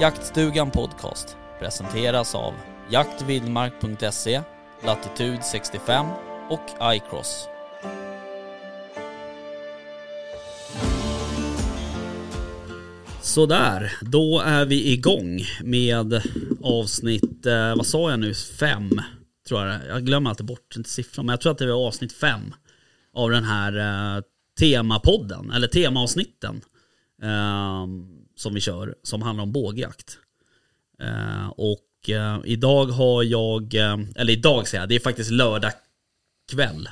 Jaktstugan Podcast presenteras av jaktvildmark.se, Latitude 65 och iCross. Sådär, då är vi igång med avsnitt, eh, vad sa jag nu, fem tror jag det är. Jag glömmer alltid bort siffran, men jag tror att det var avsnitt fem av den här eh, temapodden, eller temaavsnitten ehm, som vi kör, som handlar om bågjakt. Eh, och eh, idag har jag, eh, eller idag säger jag, det är faktiskt lördag kväll.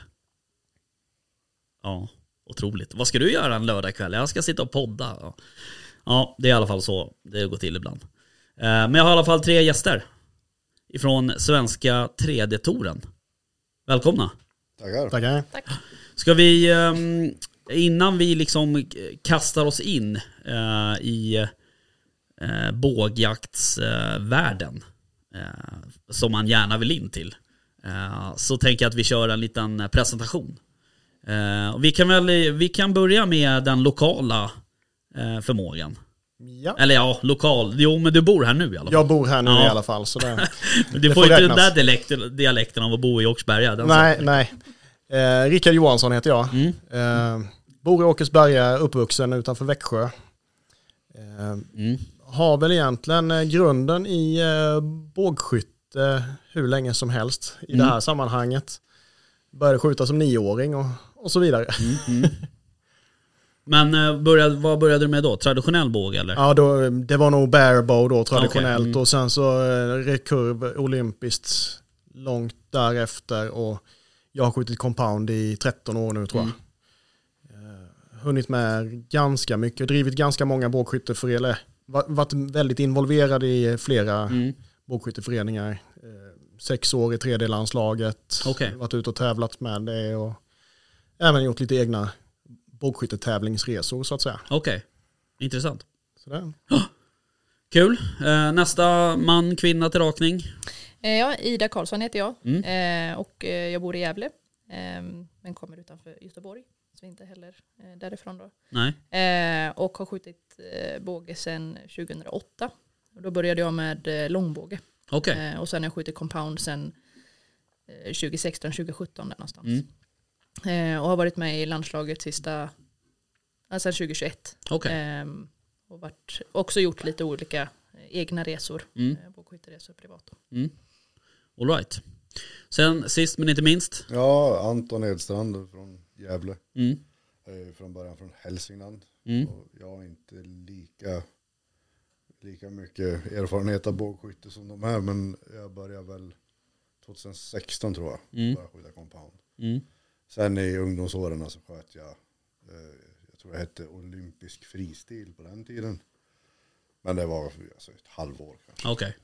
Ja, otroligt. Vad ska du göra en lördag kväll? Jag ska sitta och podda. Ja. ja, det är i alla fall så det går till ibland. Eh, men jag har i alla fall tre gäster. Ifrån svenska 3D-touren. Välkomna. Tackar. Tackar. Ska vi, ehm, innan vi liksom kastar oss in eh, i eh, bågjaktsvärlden, eh, som man gärna vill in till, eh, så tänker jag att vi kör en liten presentation. Eh, vi, kan väl, vi kan börja med den lokala eh, förmågan. Ja. Eller ja, lokal. Jo, men du bor här nu i alla fall. Jag bor här nu Ja. i alla fall. Så det, du det får får inte den där dialekten, dialekten av att bo i. Den nej, nej. Eh, Rickard Johansson heter jag. Mm. Eh, bor i Åkersberga, uppvuxen utanför Växjö. Eh, Mm. har väl egentligen eh, grunden i eh, bågskytte hur länge som helst i Mm. det här sammanhanget. Började skjuta som nioåring och, och så vidare. Mm. Men eh, började, vad började du med då? Traditionell båge eller? Ja, då, det var nog barebow då traditionellt Okej, mm. och sen så eh, rekurv olympiskt långt därefter och jag har skjutit compound i 13 år nu tror jag. Eh, hunnit med ganska mycket, drivit ganska många bågskytteföreningar, Va- varit väldigt involverad i flera Mm. bågskytteföreningar. Eh, sex år i 3D-landslaget, Okej. varit ute och tävlat med det och även gjort lite egna bågskyttetävlingsresor så att säga. Okej, intressant. Så det, Kul. Eh, nästa man, kvinna till rakning. Eh, Ja, Ida Karlsson heter jag Mm. eh, och eh, jag bor i Gävle. Eh, men kommer utanför Göteborg. Så inte heller därifrån då. Nej. Och har skjutit båge sedan 2008. Och då började jag med långbåge. Eh, och sen har jag skjutit compound sedan eh, 2016-2017 där någonstans. Mm. Och har varit med i landslaget sista, sedan 2021. Okej. Ehm, och varit, också gjort lite olika egna resor. Mm. Bågskytteresor privat. Mm. All right. Sen sist men inte minst. Ja, Anton Edstrand från Gävle. Mm. Är från början från Hälsingland. Mm. Och jag har inte lika, lika mycket erfarenhet av bågskytte som de här. Men jag började väl 2016 tror jag. Mm. Började skjuta compound. Mm. Sen i ungdomsåren så sköt jag, eh, jag tror det hette olympisk fristil på den tiden. Men det var alltså, ett halvår kanske. Okej.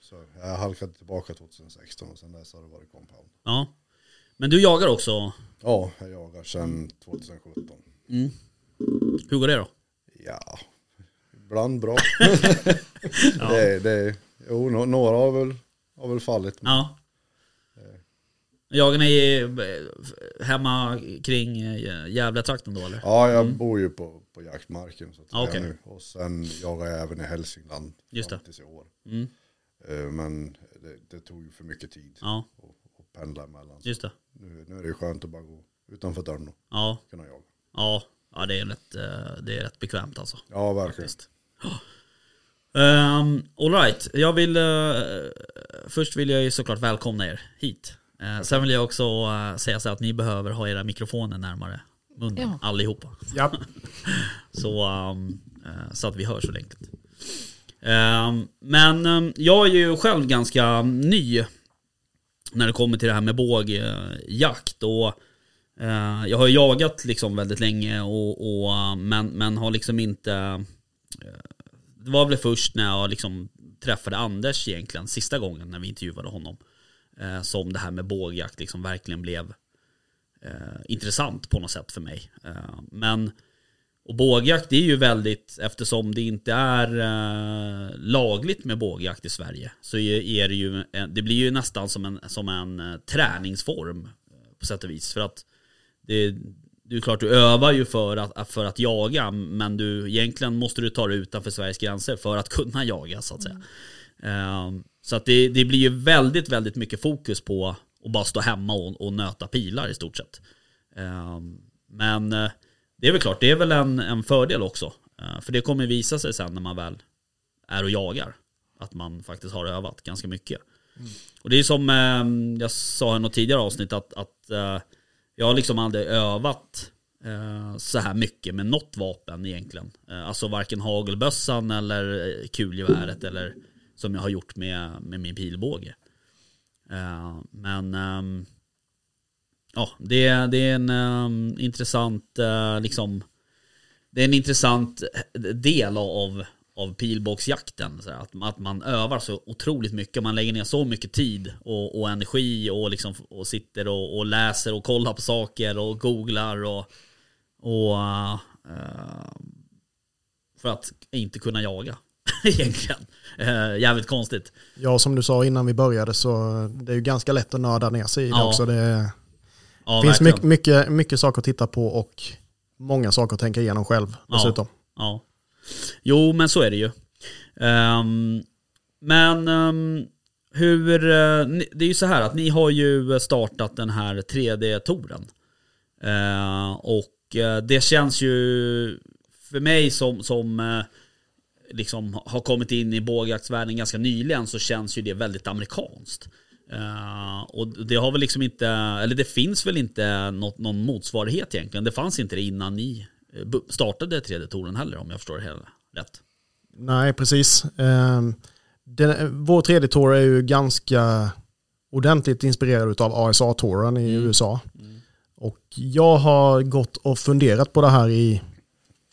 Så jag halkade tillbaka 2016 och sen dess har det varit compound. Ja. Men du jagar också. Ja, jag jagar sedan 2017. Mm. Hur går det då? Ja, ibland bra. det, det, jo, några har väl, har väl fallit. Ja. Jagar ni eh, hemma kring eh, Gävletrakten då eller? Ja, jag bor ju på, på jaktmarken så att Okej. nu. Och sen jagar jag även i Hälsingland Just det. tills i år. Mm. Eh, Men det, det tog ju för mycket tid Ja, att, att pendla emellan. Just det. nu, nu är det ju skönt att bara gå utanför dörren och Ja, kunna jaga. ja, ja det, är rätt, eh, det är rätt bekvämt alltså. Ja, verkligen. Faktiskt. Um, Alright, jag vill eh, Först vill jag ju såklart välkomna er hit. Eh, sen vill jag också eh, säga så att ni behöver ha era mikrofoner närmare munnen, Ja. allihopa. ja. Så, um, så att vi hörs ordentligt. Ehm, men ehm, jag är ju själv ganska ny när det kommer till det här med bågjakt. Och, eh, jag har jagat liksom väldigt länge, och, och, men, men har liksom inte eh, det var väl först när jag liksom träffade Anders egentligen, sista gången när vi intervjuade honom. Eh, som det här med bågjakt liksom verkligen blev intressant på något sätt för mig. Ehm, men och bågjakt är ju väldigt, eftersom det inte är eh, lagligt med bågjakt i Sverige, så är, det ju, det blir ju nästan som en, som en eh, träningsform eh, på sätt och vis. För att det, det är klart du övar ju för att, för att jaga, men du, egentligen måste du ta dig utanför Sveriges gränser för att kunna jaga så att säga. Eh, så att det, det blir ju väldigt, väldigt mycket fokus på att bara stå hemma och, och nöta pilar i stort sett. Eh, men det är väl klart, det är väl en, en fördel också. Eh, för det kommer visa sig sen när man väl är och jagar. Att man faktiskt har övat ganska mycket. Och det är som eh, jag sa i något tidigare avsnitt att, att eh, jag har liksom aldrig övat eh, så här mycket med något vapen egentligen. Eh, alltså varken hagelbössan eller eh, kulgeväret eller som jag har gjort med, med min pilbåge. Men ehm, ja, det, är- det är en ehm, intressant eh, liksom det är en intressant del av, av pilbågsjakten. Så att, att man övar så otroligt mycket, man lägger ner så mycket tid och, och energi och, liksom, och sitter och, och läser och kollar på saker och googlar och, och eh, för att inte kunna jaga egentligen. Eh, jävligt konstigt. Ja, som du sa innan vi började så det är ju ganska lätt att nörda ner sig i det Ja, också. Det Ja, finns verkligen. mycket, mycket, mycket saker att titta på och många saker att tänka igenom själv dessutom. Ja. Jo, men så är det ju. Ehm, men ehm, hur, eh, det är ju så här att ni har ju startat den här 3D-touren. Eh, och eh, det känns ju för mig som, som eh, liksom har kommit in i bågjaktsvärlden ganska nyligen så känns ju det väldigt amerikanskt. Eh, och det har väl liksom inte, eller det finns väl inte något, någon motsvarighet egentligen. Det fanns inte det innan ni eh, startade 3D-touren heller om jag förstår det hela rätt. Nej, precis. Ehm, Den, vår 3D-tour är ju ganska ordentligt inspirerad av ASA-touren i Mm. USA. Och jag har gått och funderat på det här i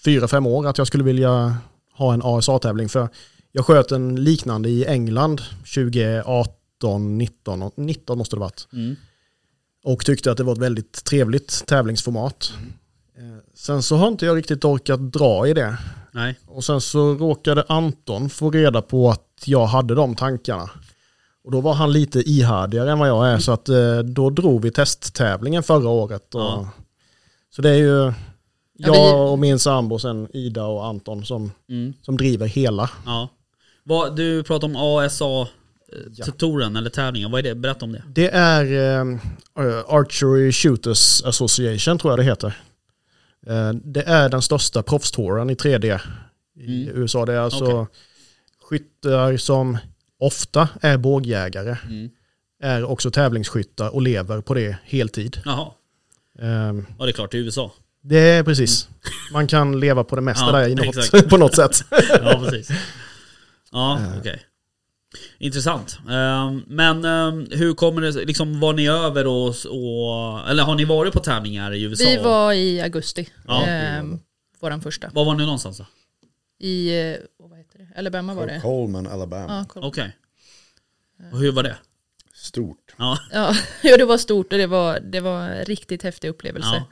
fyra, fem år, att jag skulle vilja ha en ASA-tävling. För jag sköt en liknande i England 2018, 19, och- 19 måste det varit. Mm. Och tyckte att det var ett väldigt trevligt tävlingsformat. Eh, Sen så har inte jag riktigt orkat dra i det. Nej. Och sen så råkade Anton få reda på att jag hade de tankarna. Och då var han lite ihärdigare än vad jag är så att eh, då drog vi testtävlingen förra året. Och, Ja. Så det är ju Ja, jag och min sambo, sen Ida och Anton som, Mm. som driver hela. Ja. Vad, du pratar om ASA-touren eller tävlingen, vad är det? Berätta om det. Det är eh, Archery Shooters Association tror jag det heter. Eh, det är den största proffstouren i 3D i Mm. USA. Det är alltså Okej. skyttar som ofta är bågjägare. Mm. Är också tävlingsskyttar och lever på det heltid. Jaha, Eh, ja det är klart, i USA. det är precis. Man kan leva på det mesta Ja, där i något, på något sätt. Ja, precis. Ja, okej. Intressant. Ehm, Men ehm, hur kommer det, liksom var ni över och, och, eller har ni varit på tävlingar i USA? Vi var i augusti. Ja. ehm, våran första. Var var ni någonstans då? I, eh, vad heter det? Alabama var det. Coleman, Alabama. Ja. Okej. Och hur var det? Stort. Ja, Ja, ja, det var stort och det var, det var en riktigt häftig upplevelse.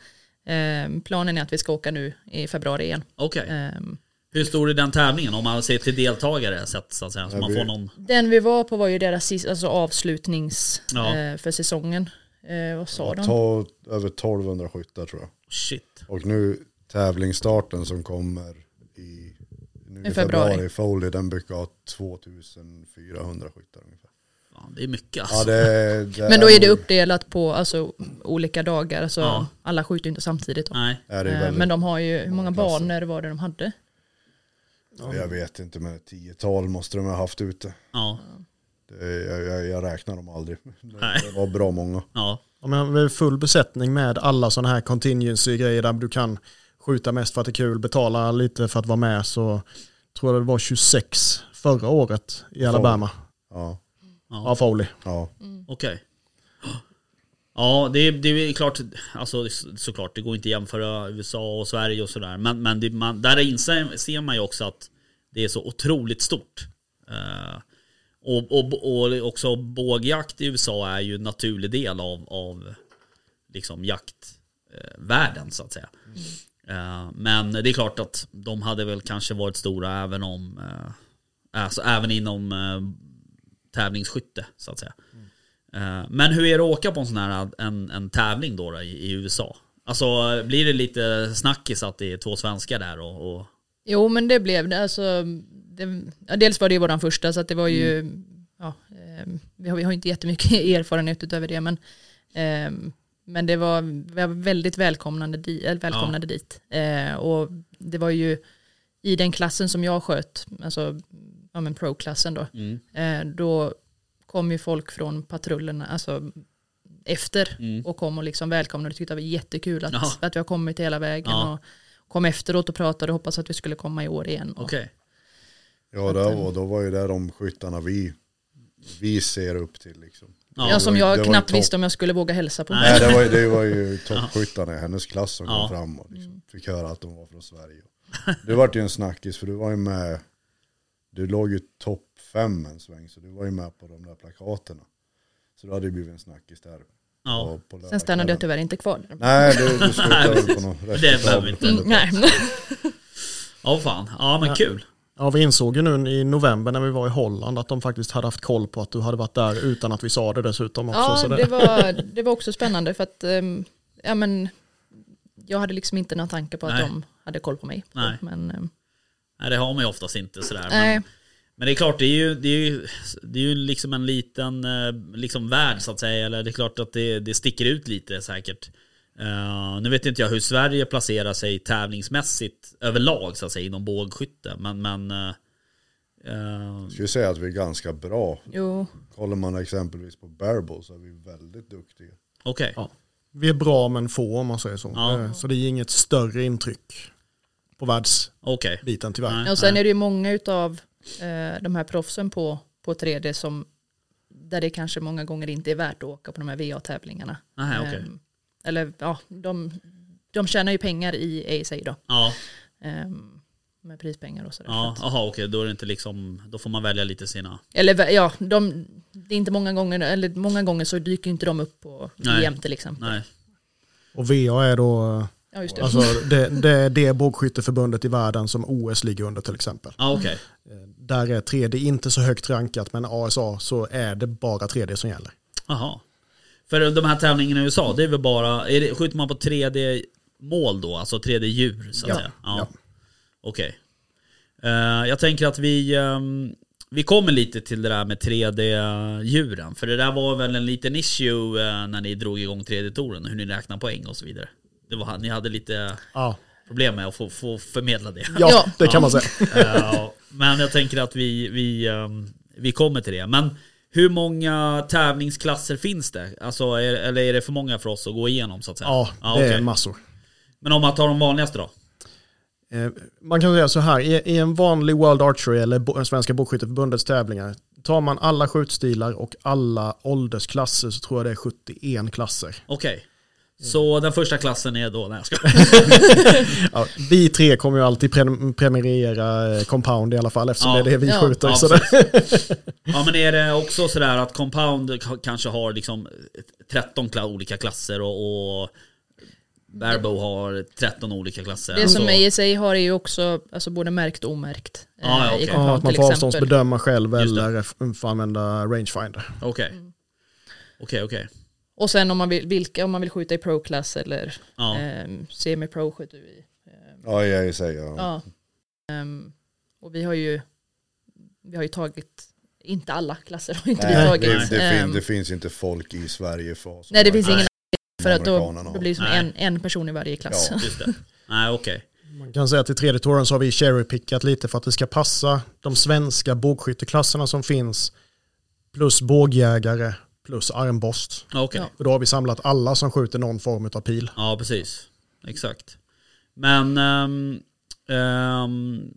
Ehm, planen är att vi ska åka nu i februari igen. okej. Ehm, Hur stor är den tävlingen om man ser till deltagare sett så att säga? Så Ja, man får någon... den vi var på var ju deras sista, alltså avslutnings Ja. eh, för säsongen. Eh, vad sa de? Ta över 1200 skyttar tror jag. Shit. Och nu tävlingsstarten som kommer i, nu I februari. februari, Foley, den brukar ha 2400 skyttar ungefär. Fan, det är mycket alltså. Ja, det, det Men då är det uppdelat på alltså, olika dagar. Alltså, Ja. Alla skjuter inte samtidigt. Då. Nej. Eh, väldigt, Men de har ju, hur många banor var det de hade? Jag vet inte, men ett tiotal måste de ha haft ute. Ja. Det, jag, jag, jag räknar dem aldrig. Det, Nej. det var bra många. Ja. Ja, men full besättning med alla sådana här contingency-grejer där du kan skjuta mest för att det är kul, betala lite för att vara med. Så tror jag det var 26 förra året i Alabama. Ja, Ja, Foley. ja. Okej. Ja, det är, det är klart, alltså såklart, det går inte att jämföra USA och Sverige och sådär. Men, men det, man, där inser ser man ju också att Det är så otroligt stort. Uh, och, och, och också bågjakt i USA är ju en naturlig del av, av liksom jaktvärlden så att säga. Eh, men det är klart att de hade väl kanske varit stora även om uh, Alltså även inom eh, tävlingsskytte så att säga. Eh, men hur är det att åka på en sån här en, en tävling då, då i, i USA? Alltså blir det lite snackis att det är två svenskar där och, och Jo men det blev det. Alltså, det ja, dels var det ju våran första så att det var ju, ja, eh, vi, har, vi har inte jättemycket erfarenhet utöver det men, eh, men det var, vi var väldigt välkomnande, di, välkomnade dit. Eh, och det var ju i den klassen som jag sköt, alltså ja, pro-klassen då, mm, eh, då kom ju folk från patrullerna, alltså efter mm. och kom och liksom välkomnade och tyckte det var jättekul att, Ja. att vi har kommit hela vägen. Ja. Och kom efteråt och pratade och hoppas att vi skulle komma i år igen. Och, okej. Ja, det var, då var ju det de skyttarna vi, vi ser upp till liksom. Ja, ja, som jag knappt visste om jag skulle våga hälsa på. Nej. Nej, det var, det var ju toppskyttarna i hennes klass som Ja. kom fram och liksom fick höra att de var från Sverige. Det vart ju en snackis för du var ju med, du låg ju topp fem en sväng så du var ju med på de där plakaterna. Så det hade ju blivit en snackis där. Ja, Sen stannade jag tyvärr inte kvar. Nej, du, du slutade på något Det behöver vi inte. Nej. Ja fan, ja men kul. Ja, vi insåg ju nu i november när vi var i Holland att de faktiskt hade haft koll på att du hade varit där utan att vi sa det dessutom också. Ja, så det, det var, det var också spännande för att ehm, ja, men, jag hade liksom inte någon tanke på att Nej. de hade koll på mig. Nej. Men, ehm, Nej det har man ju oftast inte sådär. nej. Men, men det är klart, det är ju, det är ju, det är ju liksom en liten eh, liksom värld så att säga. Eller det är klart att det, det sticker ut lite säkert. Eh, nu vet inte jag hur Sverige placerar sig tävlingsmässigt överlag så att säga inom bågskytte. Men, men eh, Jag skulle säga att vi är ganska bra. Jo, Kollar man exempelvis på barebow så är vi väldigt duktiga. okej. Ja. vi är bra men få om man säger så. Ja. Så det är inget större intryck på världsbiten Okej. tyvärr. Nej. och sen är det ju många av eh, de här proffsen på, på 3D som där det kanske många gånger inte är värt att åka på de här VA-tävlingarna. Nähä, okej. Ehm, eller ja, de, de tjänar ju pengar i ASA då. Ja, Ehm, med prispengar och sådär. ja, Så att- aha, okej. Då är det inte liksom, då får man välja lite sina. Eller ja, de, det är inte många gånger, eller många gånger så dyker inte de upp på Nej. VM till exempel. Nej. Och VA är då Ja, just det. alltså, det, det, är det bågskytteförbundet i världen som OS ligger under till exempel. Ja, okej. Eh, Där är 3D inte så högt rankat men ASA så är det bara 3D som gäller. Jaha. För de här tävlingarna i USA, det är väl bara, är det, skjuter man på 3D-mål då? Alltså 3D-djur så att Ja. säga? Ja. Ja. Okej. Eh, jag tänker att vi, ehm, vi kommer lite till det där med 3D-djuren. För det där var väl en liten issue eh, när ni drog igång 3D-touren, hur ni räknar poäng och så vidare. Det var, ni hade lite Ja, problem med att få, få förmedla det. ja, det kan man säga. Ja, men jag tänker att vi, vi, ehm, vi kommer till det. Men hur många tävlingsklasser finns det? Alltså, är, eller är det för många för oss att gå igenom så att säga? Ja, det okej. är massor. Men om man tar de vanligaste då? Eh, Man kan säga så här, i i en vanlig World Archery eller Bo- Svenska Bågskytteförbundets tävlingar, tar man alla skjutstilar och alla åldersklasser så tror jag det är 71 klasser. Okej. Så den första klassen är då, nej jag ska. Ja, vi tre kommer ju alltid pre- premiera eh, compound i alla fall eftersom Ja. det är det vi Ja. skjuter. Ja, så det, Ja men är det också sådär att compound kanske har liksom 13 kla- olika klasser och, och Barebow har 13 olika klasser? Det som Alltså- ASA har är ju också alltså både märkt och omärkt. eh, okej. compound ja, att man får exempel. avståndsbedöma själv eller får använda rangefinder. Okej. Mm. Okej, okej. Och sen om man vill, vilka, om man vill skjuta i pro-klass eller Ja. ehm, semi-pro skjuter vi. Ehm, Ja, jag säger ja. ja. Ehm, och vi har ju, vi har ju tagit, inte alla klasser har inte vi Nej, tagit. det, det, Ehm, fin, det finns inte folk i Sverige för oss. nej det finns Nej. ingen för att då, då blir det som en, en person i varje klass. Ja. Just det. Nej okej. Man kan säga att i 3D-touren så har vi cherrypickat lite för att det ska passa de svenska bågskytteklasserna som finns plus bågjägare plus armborst. Ja. För då har vi samlat alla som skjuter någon form av pil. Ja, precis. Exakt. Men... Um, um,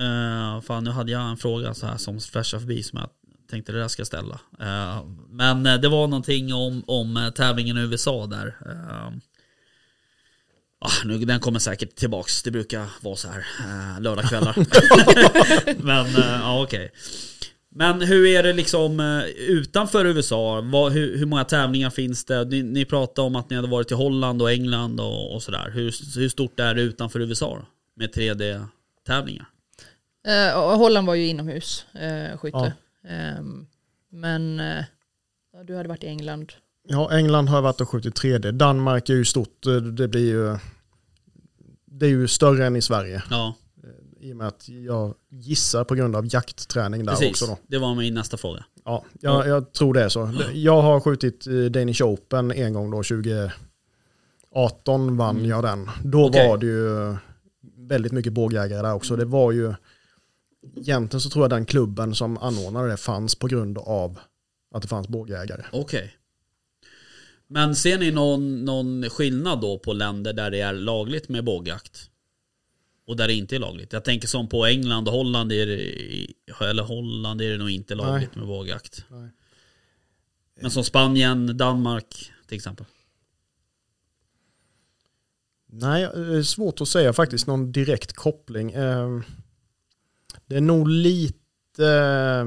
uh, fan, nu hade jag en fråga så här som flashade förbi som jag tänkte det där ska jag ställa. Uh, men uh, det var någonting om, om uh, tävlingen i USA där. Uh, ah, nu, den kommer säkert tillbaks. Det brukar vara så här eh, lördagskvällar. Men eh, ja, okej. Men hur är det liksom eh, utanför USA? Vad, hur, hur många tävlingar finns det? Ni, ni pratade om att ni hade varit i Holland och England och, och sådär. Hur, hur stort är det utanför USA då? Med 3D-tävlingar? Eh, Holland var ju inomhus eh, skytte. Ehm, men eh, ja, du hade varit i England. Ja, England har varit och skjutit 3D. Danmark är ju stort. Eh, Det blir ju... Det är ju större än i Sverige. Ja, I och med att jag gissar på grund av jaktträning där precis. också då. Det var min nästa fråga. Ja, jag, jag tror det är så. Jag har skjutit eh, Danish Open en gång då, 2018 vann jag den. Då Mm. Okej. var det ju väldigt mycket bågjägare där också. Det var ju, egentligen så tror jag den klubben som anordnade det fanns på grund av att det fanns bågjägare. Okej. Men ser ni någon, någon skillnad då på länder där det är lagligt med bågjakt? Och där det inte är lagligt? Jag tänker som på England och Holland är det, eller Holland är det nog inte lagligt med bågjakt. Nej. Men som Spanien, Danmark till exempel. Nej, det är svårt att säga faktiskt någon direkt koppling. Eh, Det är nog lite eh,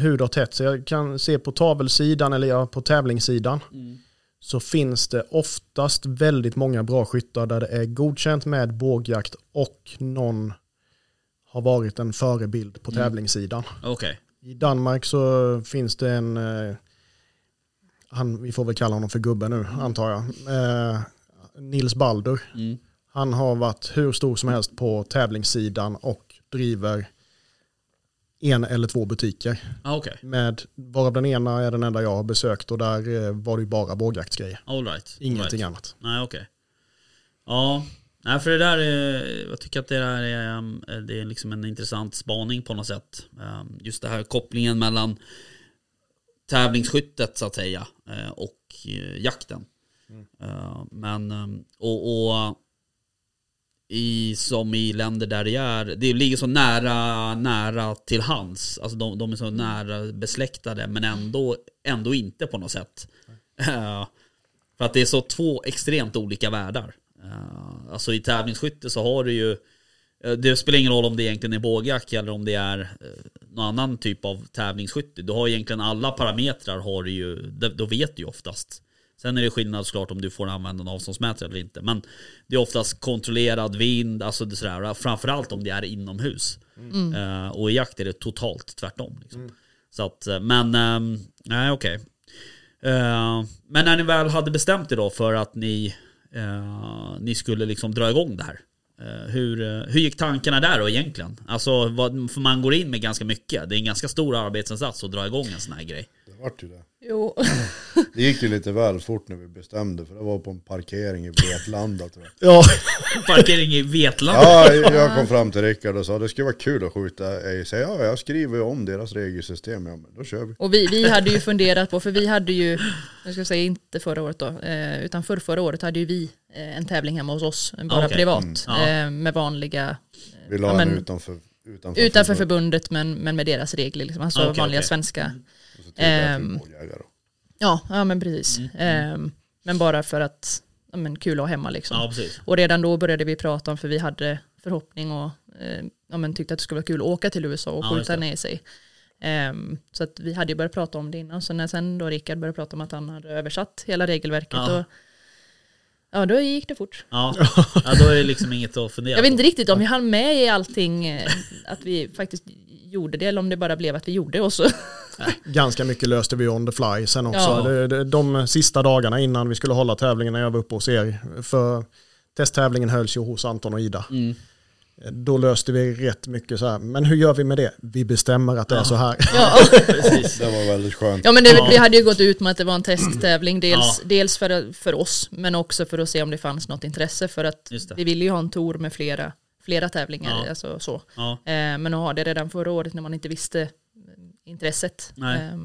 hur det har tätt sig. Jag kan se på tavelsidan eller på tävlingssidan så finns det oftast väldigt många bra skyttar där det är godkänt med bågjakt och någon har varit en förebild på tävlingssidan. Okej. I Danmark så finns det en, eh, han, vi får väl kalla honom för gubbe nu antar jag, eh, Nils Baldur. Mm. Han har varit hur stor som helst på tävlingssidan och driver en eller två butiker. Ah, Okej. Med, varav den ena är den enda jag har besökt och där eh, var det ju bara bågjaktsgrejer. All right. Ingenting right. annat. Nej okej. Ja, nej för det där är, jag tycker att det där är, um, det är liksom en intressant spaning på något sätt. Um, Just det här kopplingen mellan tävlingsskyttet så att säga eh, och eh, jakten. Eh, Men, um, och, och i, som i länder där det är, det ligger så nära, nära till hands. Alltså de, de är så nära besläktade men ändå, ändå inte på något sätt. Eh, för att det är så två extremt olika världar. Uh, alltså i tävlingsskytte så har du ju eh, det spelar ingen roll om det egentligen är bågjack eller om det är uh, någon annan typ av tävlingsskytte. Du har egentligen alla parametrar har du ju, då vet du ju oftast. Sen är det skillnad såklart om du får använda en avståndsmätare eller inte. Men det är oftast kontrollerad vind, alltså det är sådär, framförallt om det är inomhus. Eh, och i jakt är det totalt tvärtom. Liksom. Så att, eh, men, ehm, nej okej. Eh, men när ni väl hade bestämt er då för att ni, eh, ni skulle liksom dra igång det här. hur, hur gick tankarna där då egentligen? Alltså, vad, för man går in med ganska mycket. Det är en ganska stor arbetsinsats att dra igång en sån här grej. Det vart ju det. Jo, Det gick ju lite väl fort när vi bestämde för det var på en parkering i Vetlanda tror jag. Ja, Parkering i Vetlanda. Ja, jag kom fram till Rickard och sa det skulle vara kul att skjuta AIC. Ja, jag skriver ju om deras regelsystem. Ja, men då kör vi. och vi, vi hade ju funderat på, för vi hade ju, jag ska säga inte förra året då, eh, utan för förra året hade ju vi eh, en tävling hemma hos oss, bara Okej. privat, Mm. Eh, med vanliga, Vi la Ja, men- en utanför, utanför, utanför förbund. förbundet men, men med deras regler, liksom, alltså Okej, vanliga okej. svenska. Och så vi Ehm. Ja, ja men precis. Mm, Ehm, men bara för att, ja, men kul att ha hemma liksom. Ja. Och redan då började vi prata om, för vi hade förhoppning och eh, ja, men tyckte att det skulle vara kul att åka till USA och Ja, skjuta ner sig. Ehm, så att vi hade ju börjat prata om det innan. Så när sen då Rickard började prata om att han hade översatt hela regelverket, Ja. då, ja, då gick det fort. Ja. ja, då är det liksom inget att fundera Jag vet på. inte riktigt om vi hann med i allting, eh, att vi faktiskt gjorde det, eller om det bara blev att vi gjorde det och så. ganska mycket löste vi on the fly sen också. Ja. Det, det, de sista dagarna innan vi skulle hålla tävlingen när jag var uppe hos er, för testtävlingen hölls ju hos Anton och Ida. Mm. Då löste vi rätt mycket så här, men hur gör vi med det? Vi bestämmer att det är så här. Ja, Precis. Det var väldigt skönt. ja men det, Ja. vi hade ju gått ut med att det var en testtävling, dels, Ja. dels för, för oss, men också för att se om det fanns något intresse. För att det. vi ville ju ha en tour med flera, flera tävlingar. Ja. Alltså, så. Ja. Eh, men att ha det redan förra året när man inte visste intresset. Nej. Eh,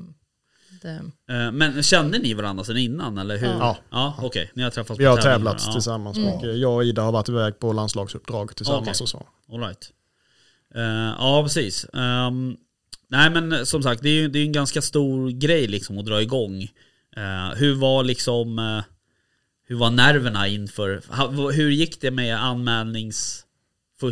det, Eh, Men kände ni varandra sedan innan eller hur? Ja. Ja, okej. Ni har träffats Vi på har tävlingar. tävlat ja. tillsammans Mm. Jag och Ida har varit iväg på landslagsuppdrag tillsammans Okej. och så. All right. Eh, ja, precis. Ehm, nej, men som sagt, det är ju det är en ganska stor grej liksom att dra igång. Eh, hur var liksom... eh, hur var nerverna inför, ha- hur gick det med anmälnings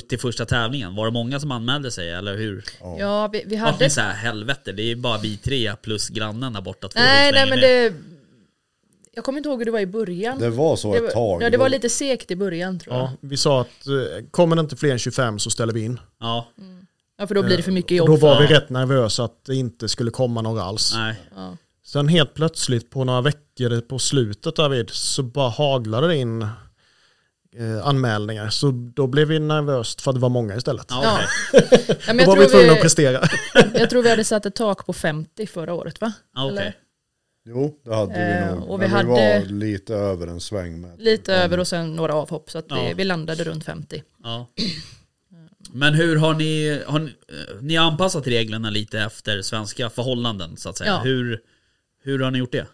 till första tävlingen? Var det många som anmälde sig eller hur? Ja, vi, vi Hade... hade... så här, helvete, det är bara vi tre plus grannen där borta. Två Nej, nej men det... Jag kommer inte ihåg hur det var i början. Det var så det ett tag. Ja, det var lite segt i början tror jag. Ja, vi sa att eh, kommer det inte fler än 25 så ställer vi in. Ja, Ja, för då blir det för mycket Och jobb. då var för- vi rätt nervösa att det inte skulle komma några alls. nej. Ja. Sen helt plötsligt på några veckor på slutet David så bara haglade det in eh, anmälningar. Så då blev vi nervöst för att det var många istället. Ja, Då jag, var vi tror tvungna att vi, prestera. jag tror vi hade satt ett tak på 50 förra året va? Eller? Jo, det hade Eh, vi nog. och vi Men vi hade- var lite över en sväng med. Lite över och sen några avhopp så att vi, Ja. vi landade runt 50. Ja. Men hur har ni, har ni, eh, ni har anpassat reglerna lite efter svenska förhållanden så att säga? Ja. Hur, hur har ni gjort det?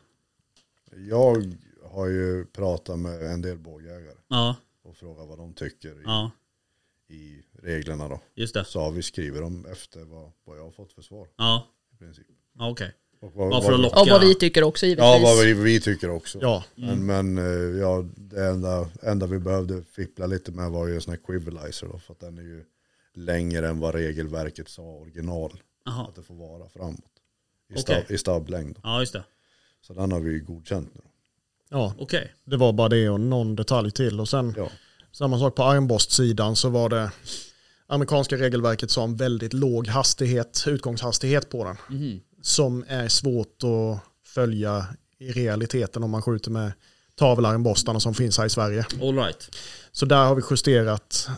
Jag har ju pratat med en del bågjägare Ja, och frågat vad de tycker i, ja i reglerna då. just det. Så vi skrivit dem efter vad, vad jag har fått för svar Ja, i princip. ja okej. Och vad, Ja, för att locka. Och vad vi tycker också givetvis. Ja, vad vi, vi tycker också. Ja, Men, men eh, ja, det enda, enda vi behövde fippla lite med var ju en sån här quivilizer då, för att den är ju längre än vad regelverket sa original. Jaha. Att det får vara framåt. I, Okej. stab, i stabblängd. då. Ja, just det. Så den har vi ju godkänt nu. ja, Okej. det var bara det och någon detalj till. Och sen Ja. Samma sak på armborstsidan så var det amerikanska regelverket sa en väldigt låg hastighet, utgångshastighet på den. Mhm. Som är svårt att följa i realiteten om man skjuter med tavelarmborstarna som finns här i Sverige. All right. Så där har vi justerat.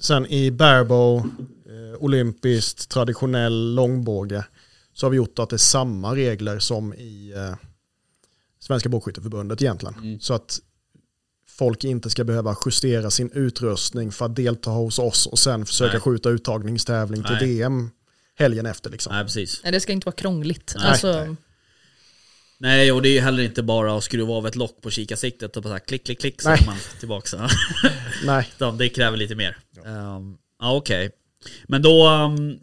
Sen i barebow, eh, olympiskt, traditionell långbåge så har vi gjort att det är samma regler som i eh, Svenska Bågskytteförbundet egentligen. Mm. Så att folk inte ska behöva justera sin utrustning för att delta hos oss och sen försöka Nej. skjuta uttagningstävling till Nej. VM helgen efter. Liksom. Nej, precis. Nej, det ska inte vara krångligt. Nej, alltså, nej. Nej, och det är ju heller inte bara att skruva av ett lock på kikarsiktet och bara så här klick, klick, klick så Nej. är man tillbaka. Nej, det kräver lite mer. Ja, okej. Men då, um,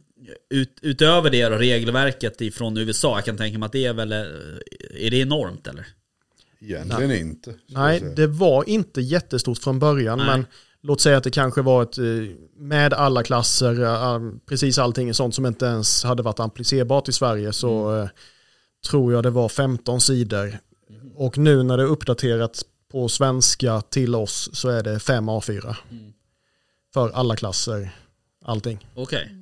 ut, utöver det då, regelverket ifrån USA, jag kan tänka mig att det är väl, eh, är det enormt eller? Egentligen inte. ska jag Nej, det var inte jättestort från början, Nej. men låt säga att det kanske var ett, eh, med alla klasser, eh, precis allting sånt som inte ens hade varit applicerbart i Sverige, så eh, tror jag det var 15 sidor. Och nu när det är uppdaterat på svenska till oss så är det 5 A4. Mm. För alla klasser, allting. Okej.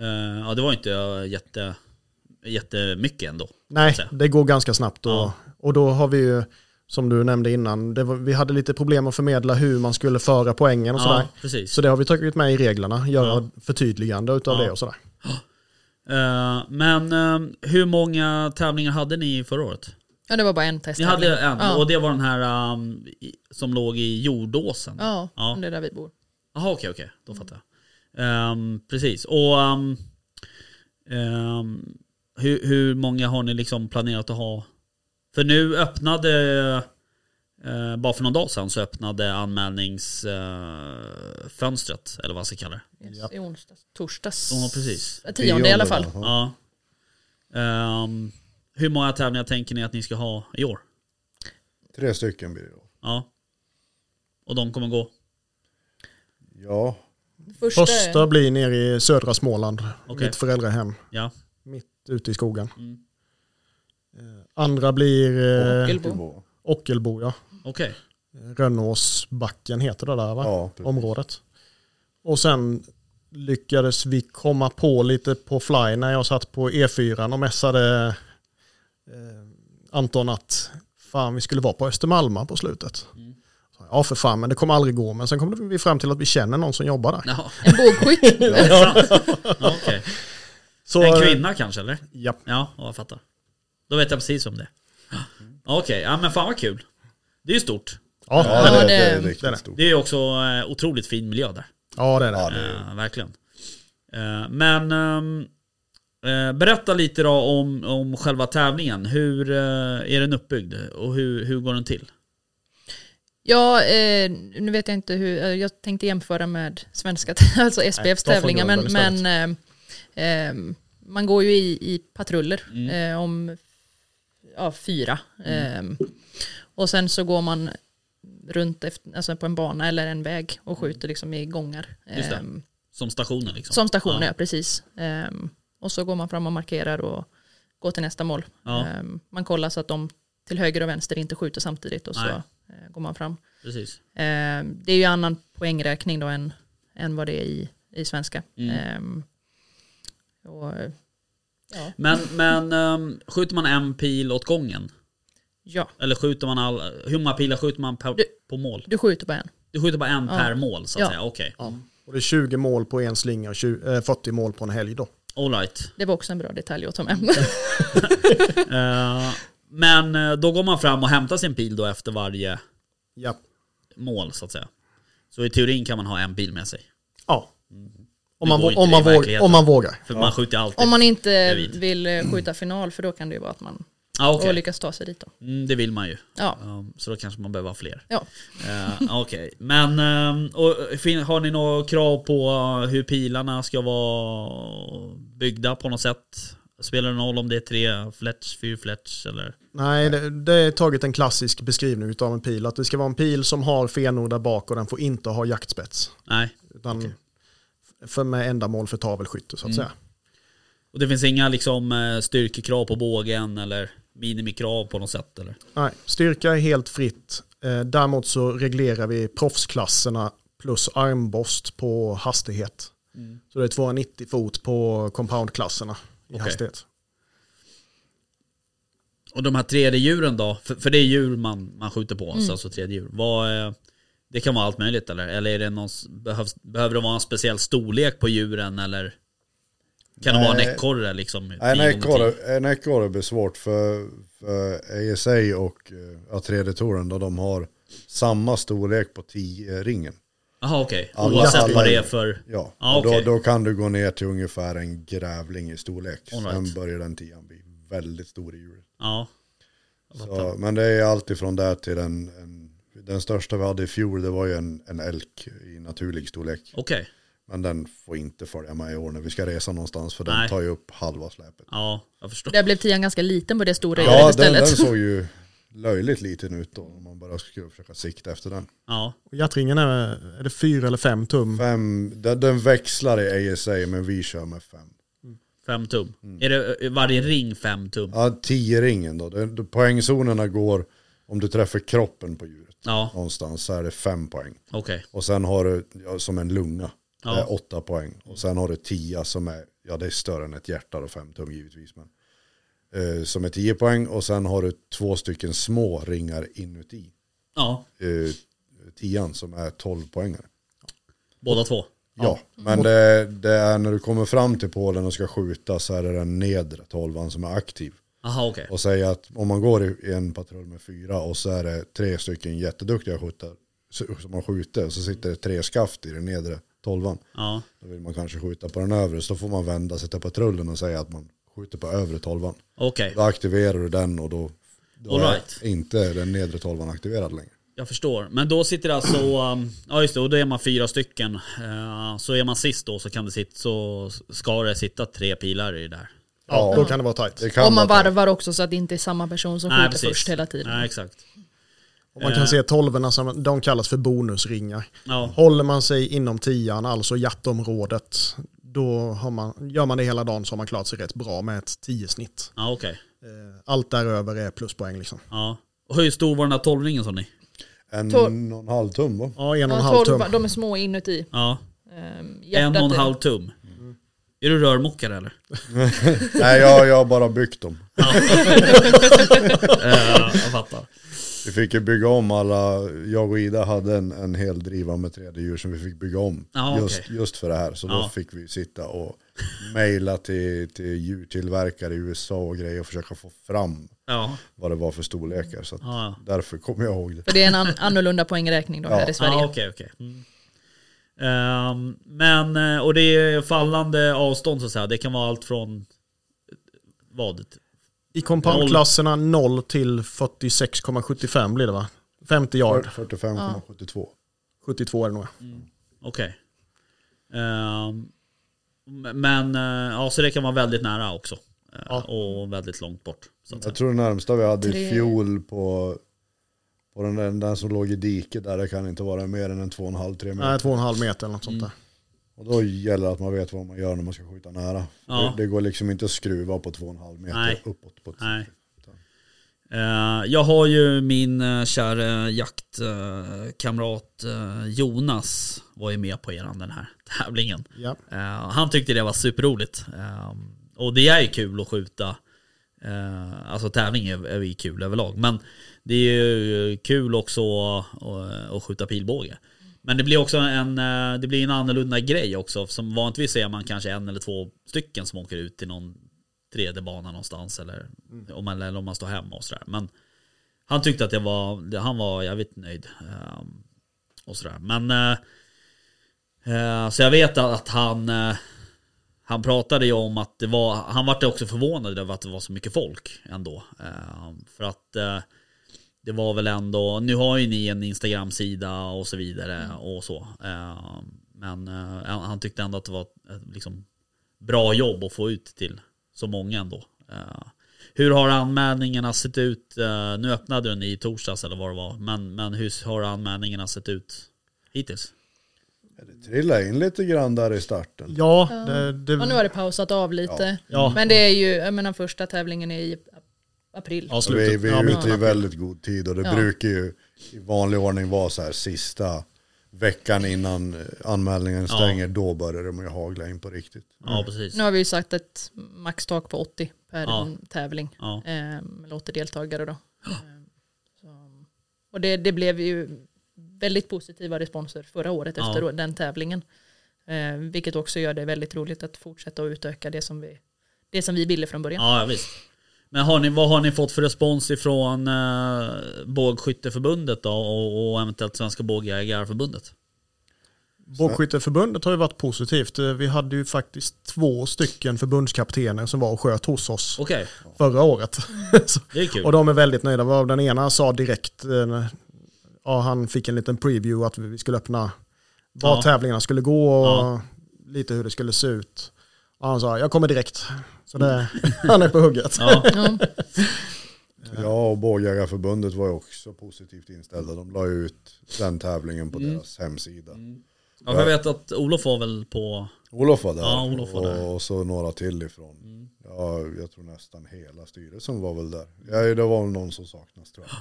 Eh, ja, det var inte uh, jätte, jättemycket ändå. Nej, det går ganska snabbt. Och, Ja. Och då har vi ju, som du nämnde innan, det var, vi hade lite problem att förmedla hur man skulle föra poängen och sådär. Ja, precis. Så det har vi tagit med i reglerna, göra Ja. förtydligande utav Ja. det och sådär. Eh, men eh, hur många tävlingar hade ni förra året? ja, det var bara en test. Ni hade en, Ja. och det var den här um, i- som låg i jordåsen? Ja, Ja. det är där vi bor. Jaha okej okej, då fattar jag. Ehm, precis, och um, hur, hur många har ni liksom planerat att ha? För nu öppnade, eh, bara för någon dag sedan så öppnade anmälningsfönstret, fönstret, eller vad man ska kalla det. Yes, Ja. I onsdags, torsdags. Ja precis. Tionde i alla fall. Ja. Ehm, hur många tävlingar tänker ni att ni ska ha i år? Tre stycken blir det då. Ja. Och de kommer gå? Ja, Första, Första blir nere i södra Småland, Okej. mitt föräldrahem, Ja. mitt ute i skogen. Mm. Andra blir eh, Ockelbo. Ockelbo. Ja. Okej. Rönnåsbacken heter det där va? Ja. Området. Och sen lyckades vi komma på lite på fly när jag satt på E4 och mässade eh, Anton att fan vi skulle vara på Östermalma på slutet. Mm. Ja för fan men det kommer aldrig gå men sen kom vi fram till att vi känner någon som jobbar där. Jaha. En bågskytt. Ja. Så, En kvinna kanske eller? Ja, Ja, ja, jag fattar. Då vet jag precis om det. Ja, Okej, ja men fan vad kul. Det är ju stort. ja, Ja, det, det- det är det är riktigt stort. Det är ju också eh, otroligt fin miljö där. ja det är det. Ja, det, Eh, verkligen. Eh, men eh, berätta lite då om, om själva tävlingen. Hur eh, är den uppbyggd och hur, hur går den till? Ja, eh, nu vet jag inte hur, eh, jag tänkte jämföra med svenska, alltså SPFs tävlingar, men, men eh, eh, man går ju i, i patruller Mm. eh, om ja, fyra. Eh, Och sen så går man runt efter, alltså på en bana eller en väg och skjuter liksom i gångar. Ehm, Som stationen liksom. som station, ja, Ja. precis. Ehm, och så går man fram och markerar och går till nästa mål. Ja. Ehm, man kollar så att de till höger och vänster inte skjuter samtidigt och så Nej. eh, går man fram. Precis. Ehm, det är ju annan poängräkning då än, än vad det är i, i svenska. Mm. Ehm, och, ja. Men, men ehm, skjuter man en pil åt gången? ja, Eller skjuter man all, hur många pilar skjuter man per, Du- på mål? du skjuter på en. Du skjuter bara en Ja. per mål så att Ja. säga, okej. Ja. Och det är 20 mål på en slinga och 20, eh, 40 mål på en helg då. All right. Det var också en bra detalj att ta med. Eh, men eh, då går man fram och hämtar sin pil då efter varje Ja. mål så att säga. Så i teorin kan man ha en pil med sig. ja. Om, man, om, man våg, verkligheten. om man vågar. För man skjuter alltid. Om man inte vill eh, skjuta final för då kan det ju vara att man ah, och lyckas ta sig dit då. mm, det vill man ju. Ja, Um, så då kanske man behöver ha fler. ja. Eh, Okej, men ehm, och, fin- har ni några krav på hur pilarna ska vara byggda på något sätt? Spelar det någon roll om det är tre fletch, fyra fletch eller? Nej, det, det är tagit en klassisk beskrivning av en pil. Att det ska vara en pil som har fenor där bak och den får inte ha jaktspets. Nej. Utan Okej. För med ändamål för tavelskytte så att Mm. säga. Och det finns inga liksom eh, styrkekrav på bågen eller minimikrav på något sätt eller? Nej, styrka är helt fritt. Eh, däremot så reglerar vi proffsklasserna plus armborst på hastighet. Så det är 290 fot på compoundklasserna i Okej. hastighet. Och de här 3D-djuren då? För, för det är djur man, man skjuter på, alltså, alltså 3D-djur. Vad, eh, det kan vara allt möjligt eller? Eller är det någon, behövs, behöver det vara en speciell storlek på djuren eller? Kan det vara en Nej. ekorre liksom? Nej, 10 en 10? ekorre, en ekorre blir svårt för, för ASA och eh, ja, 3D-touren då de har samma storlek på 10-ringen. Jaha okej, Alla- oavsett alla- vad det är för... Ja, Ah, okej. då, då kan du gå ner till ungefär en grävling i storlek. All right. Sen börjar den tian bli väldigt stor i hjulet. Ja. Så, men det är alltid från där till en, en, den största vi hade i fjol det var ju en, en elk i naturlig storlek. Okej, Men den får inte följa med i år när vi ska resa någonstans för Nej. den tar ju upp halva släpet. ja jag förstår. Där blev tian ganska liten på det stora Ja, djuret den, den istället. såg ju löjligt liten ut då om man bara skulle försöka sikta efter den. Ja, Och hjärtringen är, är det fyra eller fem tum? Fem, den, den växlar i ASA men vi kör med fem. fem tum. Är det varje ring fem tum? Ja, tio ringen då poängzonerna går om du träffar kroppen på djuret. Ja, Någonstans så är det fem poäng. okej. Och sen har du ja, som en lunga. Ja. Det är åtta poäng. Och sen har du tia som är, ja det är större än ett hjärta då, fem tum givetvis. Men, eh, som är tio poäng. Och sen har du två stycken små ringar inuti. Ja, Eh, tian som är tolv poängare. båda två. Ja, men det, det är när du kommer fram till Polen och ska skjuta så är det den nedre tolvan som är aktiv. Jaha okej. Och säga att om man går i en patrull med fyra och så är det tre stycken jätteduktiga skyttar som har skjutit och så sitter det tre skaft i den nedre tolvan. Ja, Då vill man kanske skjuta på den övre så då får man vända sig till patrullen och säga att man skjuter på övre tolvan. okej. Då aktiverar du den och då, då All är right. inte den nedre tolvan aktiverad längre. Jag förstår. Men då sitter det alltså, um, ja just det, och då är man fyra stycken. Eh, så är man sist då så kan det sitta, så ska det sitta tre pilar i det där. Ja, då kan det vara tajt. Det kan Om man vara- varvar också så att det inte är samma person som skjuter först hela tiden. Nej, exakt. Och man kan se tolvorna som de kallas för bonusringar. Ja, Håller man sig inom tian, alltså hjärtområdet, då har man, gör man det hela dagen så har man klarat sig rätt bra med ett 10 snitt. ja okej. Eh, Allt däröver är pluspoäng liksom. Ja. Och hur stor var den där tolvringen sa ni? En och en halv tum va? Ja, en och en halv tum. de är små inuti. Ja, Ehm, en och en halv tum. Är du rörmokare eller? Nej jag, jag har bara byggt dem. Eh, jag fattar. Vi fick ju bygga om alla, jag och Ida hade en, en hel driva med 3D-djur som vi fick bygga om. Ja, just, okej. just för det här. Så då Ja. fick vi sitta och mejla till, till djurtillverkare i USA och grejer och försöka få fram Ja, vad det var för storlekar. Så att ja, ja. därför kommer jag ihåg det. För det är en an annorlunda poängräkning då Ja. här i Sverige. Ja, okej, okej. Mm. Ehm, men, eh, och det är fallande avstånd så att säga. Det kan vara allt från vad? I compoundklasserna 0 till 46,75 blir det va? 50 yard. 45,72. 72 är det nog. Okej. Ehm, men, eh, ja så det kan vara väldigt nära också. Eh, Ja. Och väldigt långt bort. Så att säga. Jag tror det närmsta vi hade Tre- i fjol på På den, där- den som låg i diket där, det kan inte vara mer än en 2,5-3 meter. Nej, två och en halv meter eller något sånt där. Och då gäller det att man vet vad man gör när man ska skjuta nära. Ja. Det, det går liksom inte att skruva på 2,5 meter Nej. uppåt. På ett Nej. Eh, jag har ju min uh, kära jaktkamrat eh, Jonas var ju med på eran den här tävlingen. Ja. Han tyckte det var superroligt. Och det är ju kul att skjuta. Eh, alltså tävling är, är kul överlag. Men det är ju kul också att, skjuta pilbåge. Men det blir också en, eh, det blir en annorlunda grej också. Som vanligtvis är man kanske en eller två stycken som åker ut till någon 3D-bana någonstans. Eller, om man, eller om man står hemma och sådär. Men han tyckte att det var, han var jävligt nöjd. eh, och sådär. Men så jag vet att han han pratade ju om att det var, han var också förvånad över att det var så mycket folk ändå. Eh, för att eh, det var väl ändå, nu har ju ni en Instagram-sida och så vidare och så. Eh, men han tyckte ändå att det var ett liksom, bra jobb att få ut till så många ändå. Hur har anmälningarna sett ut? Nu öppnade den i torsdags eller vad det var. Men, men hur har anmälningarna sett ut hittills? Det trillade in lite grann där i starten. Ja, det, det, Och nu har det pausat av lite. Ja. Men det är ju, jag menar första tävlingen är i april. ja, Vi, vi ja, är ute i väldigt god tid och det Ja. brukar ju i vanlig ordning vara så här sista veckan innan eh, anmälningen Ja. stänger. Då börjar de ju hagla in på riktigt. Ja, precis. Nu har vi ju sagt ett maxtak på 80 per Ja. tävling. Ja. Eh, med 80 deltagare då. Eh, så, och det, det blev ju väldigt positiva responser förra året Ja. efter den tävlingen. Eh, vilket också gör det väldigt roligt att fortsätta och utöka det som vi, det som vi ville från början. Ja, visst. Men har ni, vad har ni fått för respons ifrån eh, Bågskytteförbundet då och, och eventuellt Svenska Bågjägarförbundet? Bågskytteförbundet har ju varit positivt. Eh, Vi hade ju faktiskt två stycken förbundskaptener som var och sköt hos oss Okej, förra året. Så- det är kul. och de är väldigt nöjda. Den ena sa direkt, eh, ja, han fick en liten preview att vi skulle öppna var Ja. tävlingarna skulle gå och Ja. lite hur det skulle se ut. Och han sa, jag kommer direkt. Så det, han är på hugget. Ja, Ja. Ja, och Bågjägarförbundet var ju också positivt inställda. De la ut den tävlingen på Mm. deras hemsida. ja för jag vet att Olof var väl på... Olof var där, Ja, Olof var där. Mm. och så några till ifrån. Ja, jag tror nästan hela styrelsen var väl där. Ja, det var väl någon som saknas tror jag.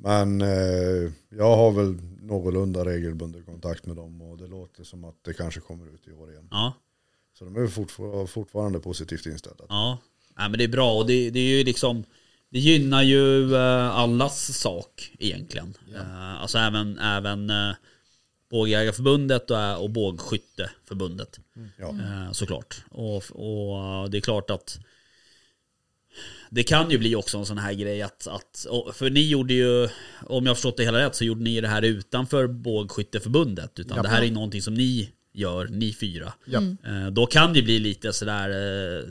Men eh, jag har väl någorlunda regelbunden kontakt med dem och det låter som att det kanske kommer ut i år igen. Ja, Så de är fortfar- fortfarande positivt inställda. ja. Nej, men det är bra och det, det är ju liksom... Det gynnar ju eh, allas sak egentligen. Eh, alltså även, även eh, Bågjägarförbundet och, Bågskytteförbundet. Ja. Eh, såklart. Och, och det är klart att det kan ju bli också en sån här grej att, att för ni gjorde ju, om jag har förstått det hela rätt, så gjorde ni det här utanför bågskytteförbundet. Utan Ja. det här är någonting som ni gör, ni fyra. Ja. Eh, då kan det bli lite sådär, eh,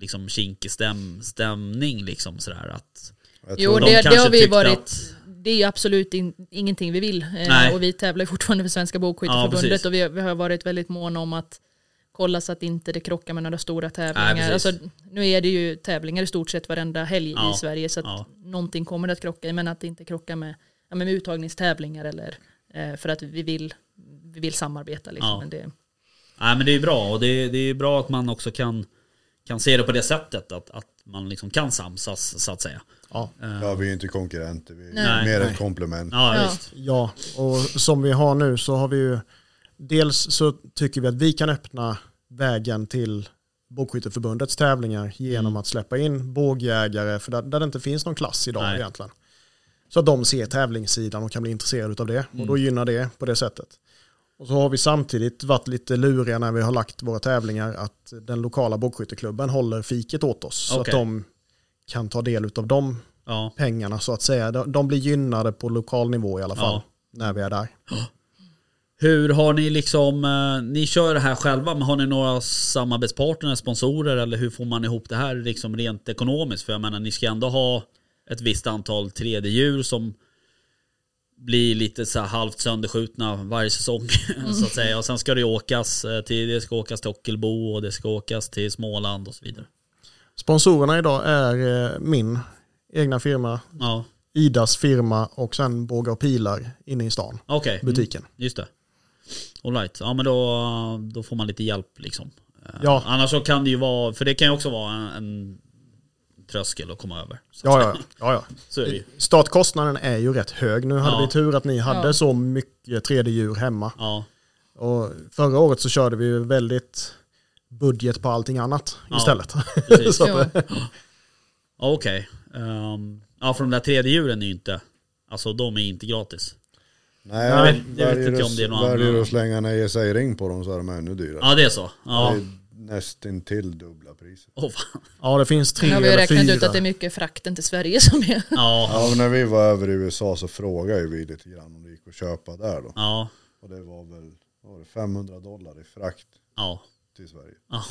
liksom kinkig stäm, stämning liksom sådär att... Jo, de det, det har vi varit. att- Det är ju absolut in, ingenting vi vill. Eh, Nej. och vi tävlar fortfarande för Svenska Ja, Bågskytteförbundet precis. och vi, vi har varit väldigt måna om att kolla så att inte det krockar med några stora tävlingar. Nej, alltså, nu är det ju tävlingar i stort sett varenda helg Ja, i Sverige så att ja. någonting kommer att krocka men att det inte krockar med, ja, med uttagningstävlingar eller eh, för att vi vill, vi vill samarbeta. Liksom. Ja. Men det, Nej men det är bra och det, det är bra att man också kan, kan se det på det sättet. Att, att man liksom kan samsas så att säga. Ja. Ja, vi är inte konkurrenter, vi är Nej. mer Nej. ett komplement. Ja, Ja. Ja, och som vi har nu så har vi ju dels så tycker vi att vi kan öppna vägen till Bågskytteförbundets tävlingar genom Mm. att släppa in bågjägare för där, där det inte finns någon klass idag Nej. egentligen. Så att de ser tävlingssidan och kan bli intresserade av det och Mm. då gynnar det på det sättet. Och så har vi samtidigt varit lite luriga när vi har lagt våra tävlingar att den lokala bågskytteklubben håller fiket åt oss så att de kan ta del av de Ja. pengarna så att säga. De, de blir gynnade på lokal nivå i alla fall Ja. när vi är där. Hur har ni liksom, eh, ni kör det här själva, men har ni några samarbetspartner, sponsorer eller hur får man ihop det här liksom rent ekonomiskt? För jag menar, ni ska ändå ha ett visst antal 3D-djur som blir lite så här halvt sönderskjutna varje säsong så att säga. Och sen ska det åkas eh, till, det ska åkas till Ockelbo och det ska åkas till Småland och så vidare. Sponsorerna idag är eh, min egna firma Ja, Idas firma och sen Bågar och Pilar inne i stan, Okej, mm, butiken. just det. All right. ja men då, då får man lite hjälp liksom. Eh, Ja. Annars så kan det ju vara, för det kan ju också vara en, en tröskel att komma över. Så, Ja, ja, ja, ja. så är. Startkostnaden är ju rätt hög. Nu hade Ja. vi tur att ni hade Ja. så mycket 3D-djur hemma. Ja, Och förra året så körde vi ju väldigt budget på allting annat Ja. istället. Så ja, att, Ja. Okej. Ehm, ja, för de där 3D-djuren är ju inte, alltså de är inte gratis. Nej, vet- jag vet inte om det är någon Väljer du annan. att slänga en ESA-ring på dem så är de ännu dyrare. Ja, det är så. Ja. Det är nästintill dubbla priset. Fan. ja, det finns tre Nu har vi eller räknat fyra. ut att det är mycket frakten till Sverige som är... Ja, Ja, men när vi var över i USA så frågade ju vi lite grann om det gick att köpa där då. ja, Och det var väl var det, 500 dollar i frakt ja, till Sverige. ja,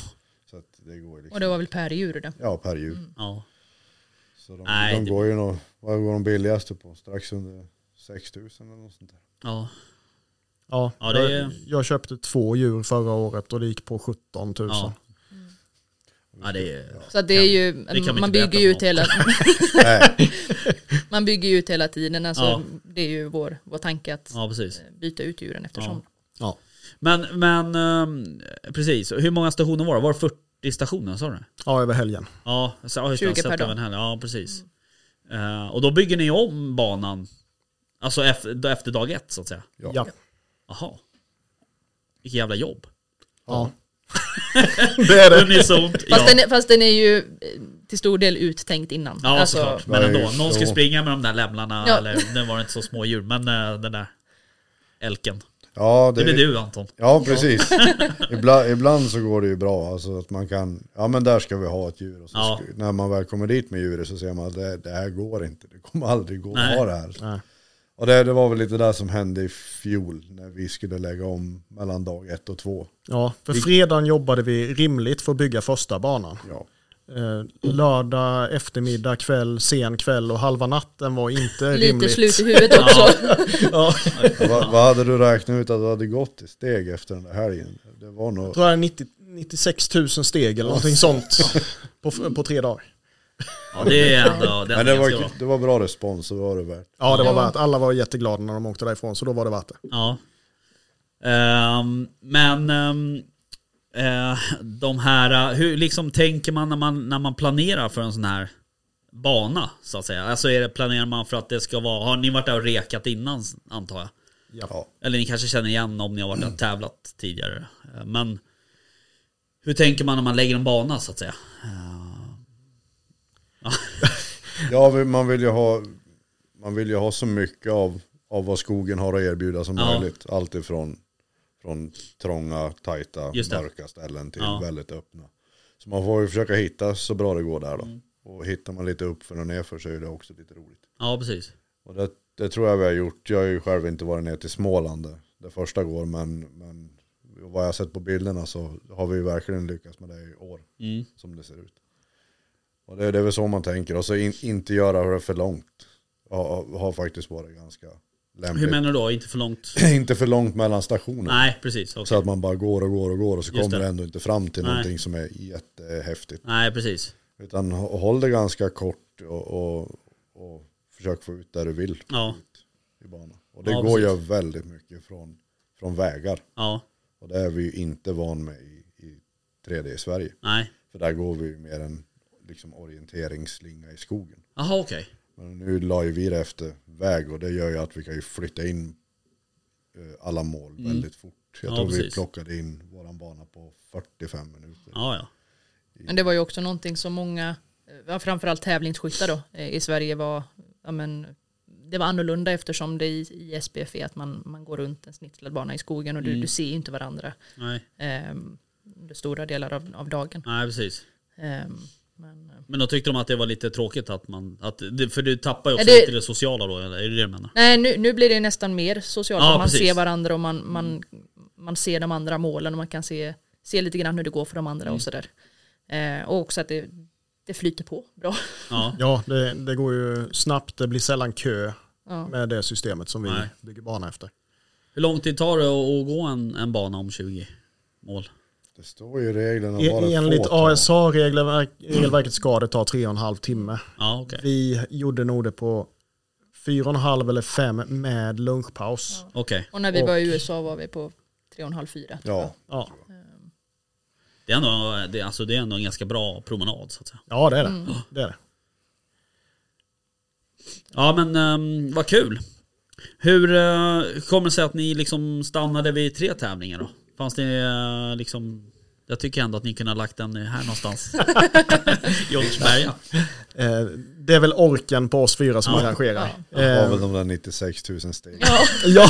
Så att det går liksom, Och det var väl per djur det. ja per djur. ja. Så de, Nej, de det- går ju nog, vad går de billigaste på? Strax under 6000 eller något sånt där. ja. Ja, Ja, det är- jag, jag köpte två djur förra året och det gick på 17 000. Ja. Ja, det är... Så det är ju, det man bygger ju ut hela, man bygger ju ut hela tiden. Alltså, Ja. Det är ju vår, vår tanke att Ja, eh, byta ut djuren eftersom. Ja. Men, men ehm, precis. Hur många stationer var det? Var det 40 stationer, sa du? ja, över helgen. Ja, så, ja, just det, 20 per dag. Ja, precis. Eh, och då bygger ni om banan, alltså efter, efter dag ett så att säga? ja. Ja. Jaha. Vilket jävla jobb. ja. det är det. Unisont. Fast, ja. den är, fast den är ju eh, till stor del uttänkt innan. Ja alltså, såklart, men ändå. Någon ska springa med de där lämlarna, Ja. eller nu var det inte så små djur, men eh, den där älken. Ja, Det det, blir du Anton. ja precis. ibland, ibland så går det ju bra. Alltså att man kan, ja men där ska vi ha ett djur. Och så Ja. ska, när man väl kommer dit med djuret så ser man att det, det här går inte. Det kommer aldrig gå att ha det här. Nej. Och det, det var väl lite det som hände i fjol när vi skulle lägga om mellan dag ett och två. Ja, för fredagen jobbade vi rimligt för att bygga första banan. Ja. Eh, lördag, eftermiddag, kväll, sen kväll och halva natten var inte lite rimligt. slut i huvudet också. Ja, vad, vad hade du räknat ut att du hade gått i steg efter den där helgen? Det var nog... jag tror det är 90, 96 000 steg eller någonting sånt på, på tre dagar. Ja det är ändå, det Men det var, bra. det var bra respons, så var det värt. Ja, det var värt. Alla var jätteglada när de åkte därifrån, så då var det värt det. Ja. Ehm, men ehm, eh, de här, hur liksom tänker man när, man när man planerar för en sån här bana så att säga? Alltså är det, planerar man för att det ska vara, har ni varit där och rekat innan antar jag? Ja. Eller ni kanske känner igen om ni har varit där och tävlat tidigare. Eh, Men hur tänker man när man lägger en bana så att säga? Ja, man vill ju ha, man vill ju ha så mycket av, av vad skogen har att erbjuda som Ja. möjligt. Allt ifrån från trånga, tajta, mörka ställen till Ja. väldigt öppna. Så man får ju försöka hitta så bra det går där då. Mm. Och hittar man lite uppför och nerför så är det också lite roligt. Ja precis. Och det, det tror jag vi har gjort. Jag har ju själv inte varit ner till Småland det, det första går, men, men vad jag har sett på bilderna så har vi verkligen lyckats med det i år, Mm. som det ser ut. Och det, det är väl så man tänker, och så in, inte göra det för långt. Har, har faktiskt varit ganska lämpligt. Hur menar du då? Inte för långt? inte för långt mellan stationerna. Nej precis. okej. Så att man bara går och går och går och så Just kommer det. ändå inte fram till Nej. någonting som är jättehäftigt. Nej precis. Utan hå- håll det ganska kort och, och, och försök få ut där du vill Ja. i banan. Och det Ja, går ju väldigt mycket från, från vägar. Ja. Och det är vi ju inte van med i, i 3D i Sverige. Nej. För där går vi ju mer en liksom, orienteringsslinga i skogen. Jaha okej. Men nu la ju vi det efter väg och det gör ju att vi kan ju flytta in eh, alla mål Mm. väldigt fort. Jag Ja, tror vi precis. plockade in våran bana på 45 minuter. Ja ja. Men det var ju också någonting som många, framförallt tävlingsskyttar då, eh, i Sverige var, ja, men, det var annorlunda eftersom det i, i SPF är att man, man går runt en snitslad bana i skogen och du, Mm. du ser ju inte varandra Nej. eh, under stora delar av, av dagen. Nej precis. Eh, men, eh, Men då tyckte de att det var lite tråkigt att man, att, för du tappar ju också det- lite det sociala då, eller är det det du menar? nej, nu, nu blir det nästan mer socialt. Ja, man precis. ser varandra och man, man, man ser de andra målen och man kan se, se lite grann hur det går för de andra Mm. och sådär. Eh, och också att det, det flyter på bra. Ja. Ja, det, det går ju snabbt. Det blir sällan kö Ja. med det systemet som vi Nej. bygger bana efter. Hur lång tid tar det att, att gå en, en bana om 20 mål? Det står ju i reglerna E- det Enligt. ASA-regelverket ska det ta tre och en halv timme. Ja okej. Vi gjorde nog det på fyra och en halv eller fem med lunchpaus. Ja. Okej. Och när vi Och- var i USA var vi på tre och en halv, fyra. Ja, Ja, Det, är ändå, det, alltså, det är ändå en ganska bra promenad så att säga. ja det är det. Mm. det, är det. Ja men um, vad kul. Hur uh, kommer det sig att ni liksom stannade vid tre tävlingar då? Fanns det eh, liksom... Jag tycker ändå att ni kunde ha lagt den här någonstans. Jonsberga. Eh, det är väl orken på oss fyra som Ja. arrangerar. det var Eh, väl de där 96 000 steg. Ja,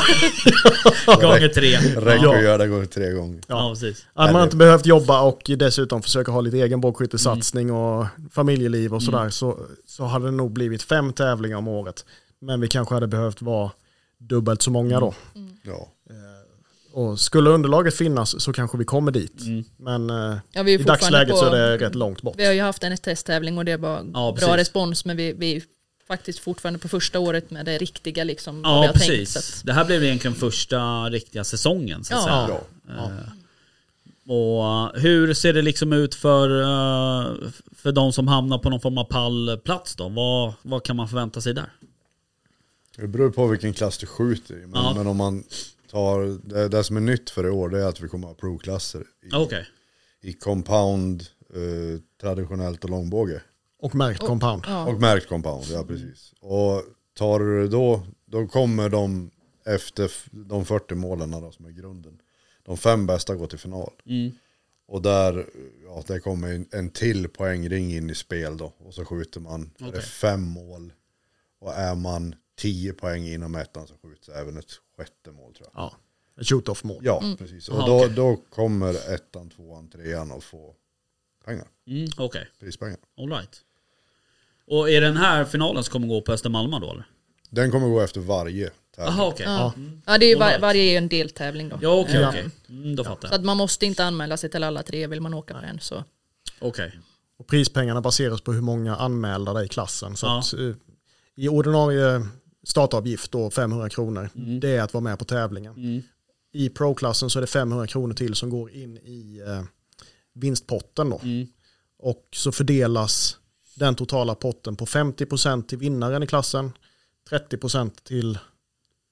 ja, Gånger tre. Räcker Ja. att göra det gånger tre gånger. Ja, precis. hade man inte behövt jobba och dessutom försöka ha lite egen bågskyttesatsning och familjeliv och sådär så, så hade det nog blivit fem tävlingar om året. Men vi kanske hade behövt vara dubbelt så många då. Ja. Och skulle underlaget finnas så kanske vi kommer dit. Mm. Men eh, ja i dagsläget på, så är det rätt långt bort. Vi har ju haft en testtävling och det var Ja, bra precis. respons men vi, vi är faktiskt fortfarande på första året med det riktiga liksom. Ja, vi har precis. Tänkt, så att, Det här blev egentligen första riktiga säsongen så att Ja. säga. Ja. Ja. Och uh, hur ser det liksom ut för, för de som hamnar på någon form av pallplats då? Vad, vad kan man förvänta sig där? Det beror på vilken klass du skjuter i. Men, Ja. men om man tar, det, det som är nytt för i år det är att vi kommer att ha pro-klasser i, Okej. i compound, eh, traditionellt och långbåge. Och märkt compound. ja. Och märkt compound, ja precis. Och tar du då, då kommer de efter de 40 målen då, som är grunden. De fem bästa går till final. Mm. Och där, ja, det kommer en, en till poängring in i spel då. Och så skjuter man, är fem mål. Och är man 10 poäng inom ettan så skjuts även ett sjätte mål tror jag. Ja. Ett shoot-off mål. Ja, precis. Och Aha, då, okej. då kommer ettan, tvåan, trean att få pengar. Mm, Okej, Prispengar. alright. Och är den här finalen som kommer gå på Östermalma då eller? Den kommer gå efter varje tävling. Jaha okej. Ja. Mm. ja, det är var, varje är ju en deltävling då. Ja okej Ja. okej. Mm, då fattar Så jag. att man måste inte anmäla sig till alla tre, vill man åka på en så. Okej. Och prispengarna baseras på hur många anmälda det är i klassen. Så Ja. att, eh, I ordinarie startavgift då 500 kronor, det är att vara med på tävlingen. Mm. I pro-klassen så är det 500 kronor till som går in i eh, vinstpotten då. Mm. Och så fördelas den totala potten på 50% till vinnaren i klassen, 30% till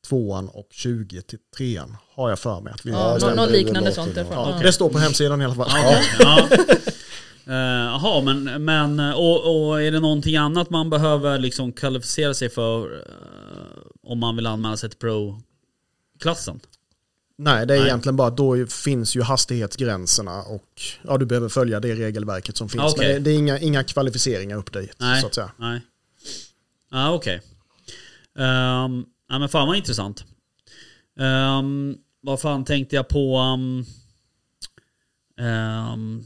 tvåan och 20 till trean har jag för mig att vi Ja, det- något något det- det liknande sånt. Där Ja, ja. Det står på hemsidan i alla fall. Ja, ja. Eh, Jaha, men, men och, och är det någonting annat man behöver liksom kvalificera sig för eh, om man vill anmäla sig till pro-klassen? Nej, det är Nej. egentligen bara då finns ju hastighetsgränserna och ja, du behöver följa det regelverket som finns. Okej. Men det, det är inga, inga kvalificeringar upp dit Nej. så att säga. Nej. Ja, okej. Ehm, ja, men fan vad intressant. Um, vad fan tänkte jag på? Um, um,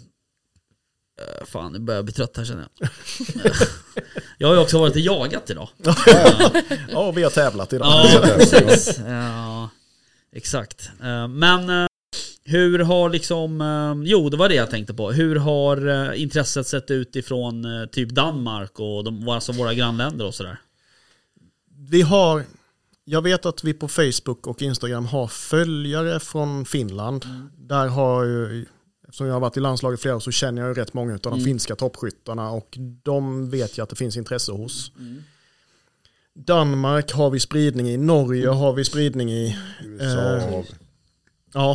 fan, nu börjar jag bli trött här känner jag. jag har ju också varit och jagat idag. Ja, vi har tävlat idag. Ja, precis. Ja, exakt. Eh, Men eh, hur har liksom, eh, jo det var det jag tänkte på. Hur har eh, intresset sett ut ifrån eh, typ Danmark och de, alltså våra grannländer och sådär? Vi har, jag vet att vi på Facebook och Instagram har följare från Finland. Där har ju, eftersom jag har varit i landslaget flera år så känner jag ju rätt många av de finska toppskyttarna och de vet jag att det finns intresse hos. Danmark har vi spridning i, Norge har vi spridning i. USA Eh, har vi.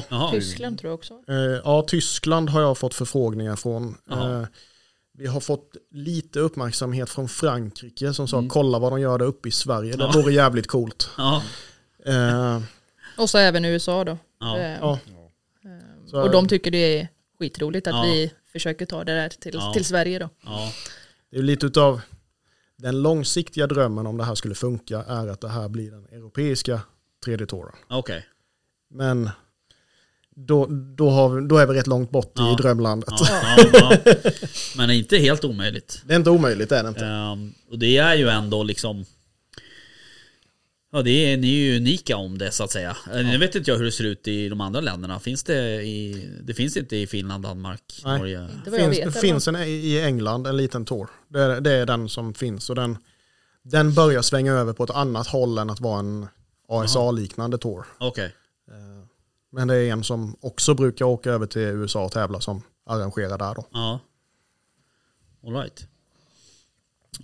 Ja. Tyskland tror jag också. Eh, ja, Tyskland har jag fått förfrågningar från. Eh, vi har fått lite uppmärksamhet från Frankrike som sa Mm. kolla vad de gör där uppe i Sverige. Det vore jävligt coolt. Ja. Eh, Och så även USA då. Ja. Eh, ja. Och de tycker det är skitroligt att Ja. vi försöker ta det där till, Ja. till Sverige då. Ja. Det är lite utav den långsiktiga drömmen om det här skulle funka är att det här blir den europeiska 3D-touren. Okej. Men då, då, har vi, då är vi rätt långt bort Ja. i drömlandet. Ja, ja, ja. Men det är inte helt omöjligt. Det är inte omöjligt, det är det inte. Ehm, och det är ju ändå liksom Ja det är, ni är ju unika om det så att säga. Eh, Nu vet inte jag hur det ser ut i de andra länderna. Finns det i... Det finns inte i Finland, Danmark, Nej. Norge? Finns, vet. det finns en i England, en liten tour. Det är, det är den som finns. Och den, den börjar svänga över på ett annat håll än att vara en ASA-liknande tour. Okej. Eh, Men det är en som också brukar åka över till USA och tävla som arrangerar där då. Ja. Alright.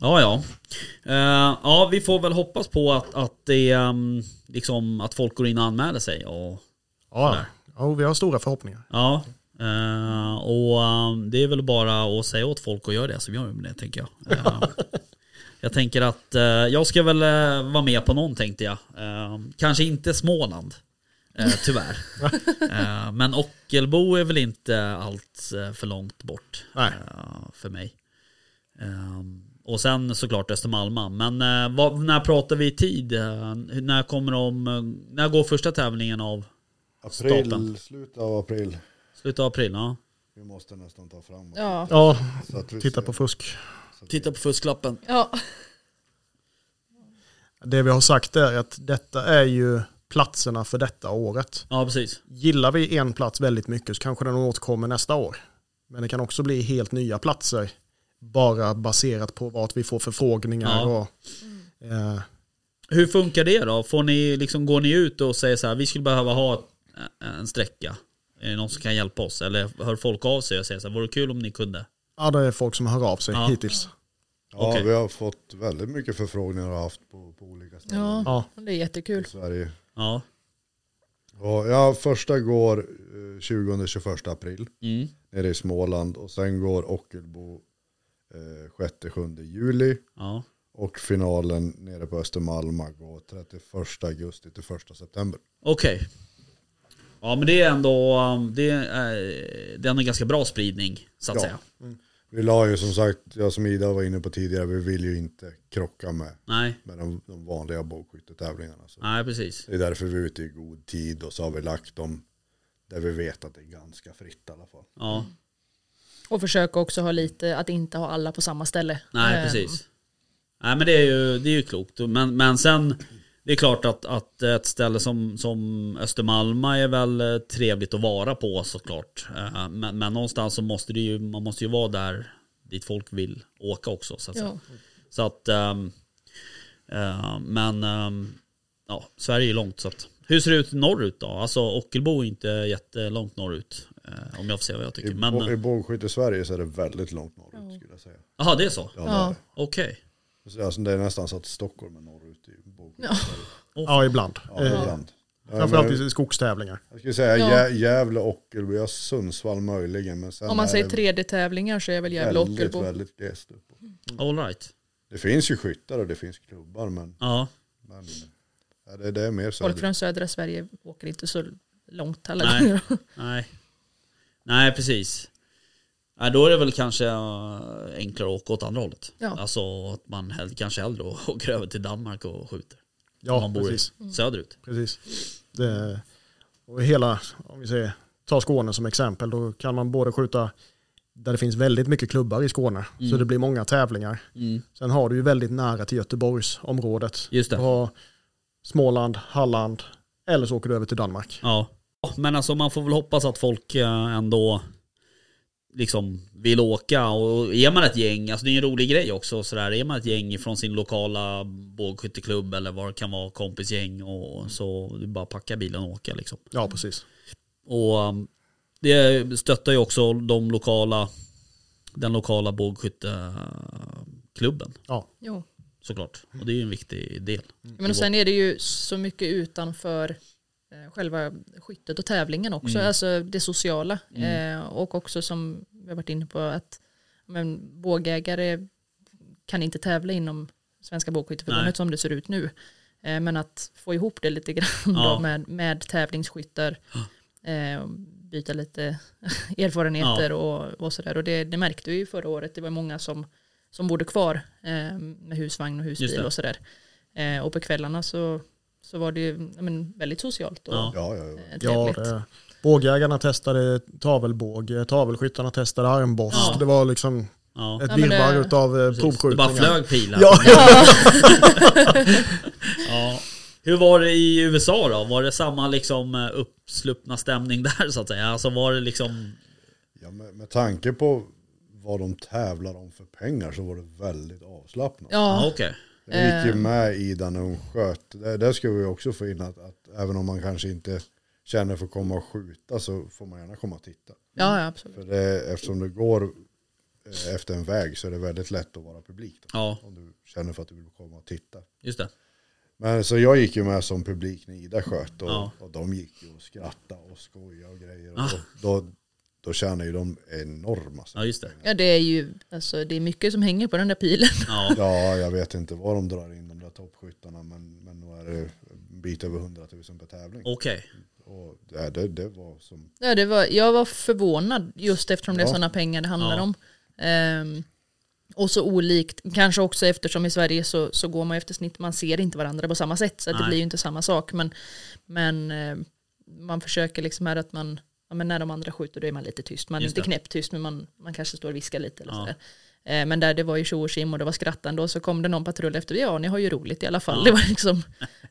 Ja, ja. Eh, ja, vi får väl hoppas på att, att, det, um, liksom, att folk går in och anmäler sig. Och, Ja, ja, vi har stora förhoppningar. ja, eh, och um, det är väl bara att säga åt folk att göra det som gör det, tänker jag. Eh, jag tänker att jag ska väl vara med på någon, tänkte jag. Eh, kanske inte Småland. Eh, tyvärr. Men Ockelbo är väl inte allt för långt bort Nej. för mig. Ehm, och sen såklart Östermalma. Men eh, vad, när pratar vi i tid? Eh, när kommer de, eh, när går första tävlingen av? April, Starten. slutet av april. Slutet av april? Ja. Vi måste nästan ta fram Ja. Ja, Så att vi titta ser- på fusk. Titta på fusklappen. Ja. Det vi har sagt är att detta är ju platserna för detta året. Ja, precis. Gillar vi en plats väldigt mycket så kanske den återkommer nästa år. Men det kan också bli helt nya platser. Bara baserat på vad vi får förfrågningar. Ja. Och, eh, Hur funkar det då? Får ni liksom, går ni ut och säger så här, vi skulle behöva ha en sträcka? Är det någon som kan hjälpa oss? Eller hör folk av sig och säger så här, vore det kul om ni kunde? ja, det är folk som hör av sig Ja. hittills. Ja, Okej. vi har fått väldigt mycket förfrågningar och haft på, på olika ställen Ja. Ja, Det är jättekul. i Sverige. Ja. Och ja, första går eh, 20-21 april Mm. nere i Småland och sen går Ockelbo eh, 6-7 juli Ja. och finalen nere på Östermalma går 31 augusti till 1 september. Okej. Ja men det är ändå, um, det är, det är ändå en ganska bra spridning så att Ja. säga. Vi la ju som sagt, jag som Ida var inne på tidigare, vi vill ju inte krocka med, Nej, med de, de vanliga bågskyttetävlingarna. Så nej precis. det är därför vi är ute i god tid och så har vi lagt dem där vi vet att det är ganska fritt i alla fall. Ja, Och försöka också ha lite, att inte ha alla på samma ställe. nej Ehm, precis. Nej men det är ju, det är ju klokt. Men, men sen, det är klart att, att ett ställe som, som Östermalma är väl eh, trevligt att vara på såklart. Eh, Men, men någonstans så måste det ju, man måste ju vara där dit folk vill åka också. Så att. Ja. Så att, ehm, eh, men ehm, ja, Sverige är långt så att. Hur ser det ut norrut då? Alltså Ockelbo är inte jättelångt norrut. Eh, om jag får säga vad jag I, tycker. Men, bo- I eh, bågskytte-Sverige så är det väldigt långt norrut Ja. skulle jag säga. jaha det är så? Ja, Ja. det är det. Okej. Så Alltså, det är nästan så att Stockholm är norrut i bågskytte-Sverige. ja ibland. Ja, Eh, ibland. Ja, Framförallt men i skogstävlingar. Jag skulle säga Ja. Gä- Gävle, Ockelbo, ja, Sundsvall möjligen. Men sen Om man säger det 3D-tävlingar så är väl Gävle och väldigt, Ockelbo. väldigt glest uppe. All right. Det finns ju skyttar och det finns klubbar men, Ja. men ja, det, det är mer så. Folk från södra Sverige åker inte så långt alla Nej. Nej. Nej, precis. Nej, då är det väl kanske eh, enklare att åka åt andra hållet. Ja. Alltså att man hell, kanske hellre åker över till Danmark och skjuter. om Ja, man bor precis. söderut. precis. Det, och hela, om vi säger, ta Skåne som exempel, då kan man både skjuta där det finns väldigt mycket klubbar i Skåne, så det blir många tävlingar. Mm. Sen har du ju väldigt nära till Göteborgsområdet. Just det. Du har Småland, Halland, eller så åker du över till Danmark. Ja. Men alltså man får väl hoppas att folk eh, ändå liksom vill åka och är man ett gäng, alltså det är en rolig grej också sådär, är man ett gäng från sin lokala bågskytteklubb eller vad det kan vara, kompisgäng och så det är bara att packa bilen och åka liksom. Ja, precis. Och um, det stöttar ju också de lokala, den lokala bågskytteklubben Jo. såklart. Och det är ju en viktig del. Men och sen är det ju så mycket utanför eh, själva skyttet och tävlingen också, Mm. alltså det sociala. Eh, och också som vi har varit inne på att men, bågägare kan inte tävla inom Svenska bågskytteförbundet som det ser ut nu. Eh, men att få ihop det lite grann Ja. då med, med tävlingsskyttar, eh, byta lite erfarenheter och, och sådär. Och det, det märkte vi ju förra året, det var många som, som bodde kvar eh, med husvagn och husbil och sådär. Eh, och på kvällarna så, så var det ju ja, men, väldigt socialt och Ja. Ja, ja, ja. eh, Ja, trevligt. det, bågjägarna testade tavelbåg, tavelskyttarna testade armborst. Ja. Det var liksom Ja. ett Ja, men det- virrvar utav eh, Precis. Det provskjutningar. bara flög pilar. Ja. Ja. Hur var det i USA då? Var det samma liksom eh, uppsluppna stämning där så att säga? Alltså var det liksom... ja med, med tanke på vad de tävlar om för pengar så var det väldigt avslappnat. Ja, Ja, okej. Jag gick ju Eh. med Ida när hon sköt. Det, det ska vi också få in att, att även om man kanske inte känner för att komma och skjuta så får man gärna komma och titta. ja, ja, absolut. För det, eftersom det går eh, efter en väg så är det väldigt lätt att vara publik. Då, Ja, om du känner för att du vill komma och titta. just det. Men så jag gick ju med som publik när Ida sköt och, Ja. och de gick ju och skrattade och skojade och grejer. Och Ah. då, då, då tjänar ju de enorma Ja, just det. Ja det är ju, alltså det är mycket som hänger på den där pilen. Ja, Ja, jag vet inte vad de drar in de där toppskyttarna men, men nu är det en bit över 100 000 per tävling. okej. Och det, det, det var som, Ja, det var, jag var förvånad just eftersom det är Ja. sådana pengar det handlar Ja. om. Ehm, och så olikt, kanske också eftersom i Sverige så, så går man efter snitt, man ser inte varandra på samma sätt så det blir ju inte samma sak. Men, men eh, man försöker liksom här att man, ja, men när de andra skjuter då är man lite tyst. Man är inte knäpptyst men man, man kanske står och viskar lite eller Ja. sådär. Eh, men där det var ju tjo och och det var skrattande och så kom det någon patrull efter, ja ni har ju roligt i alla fall. Ja. Det var liksom,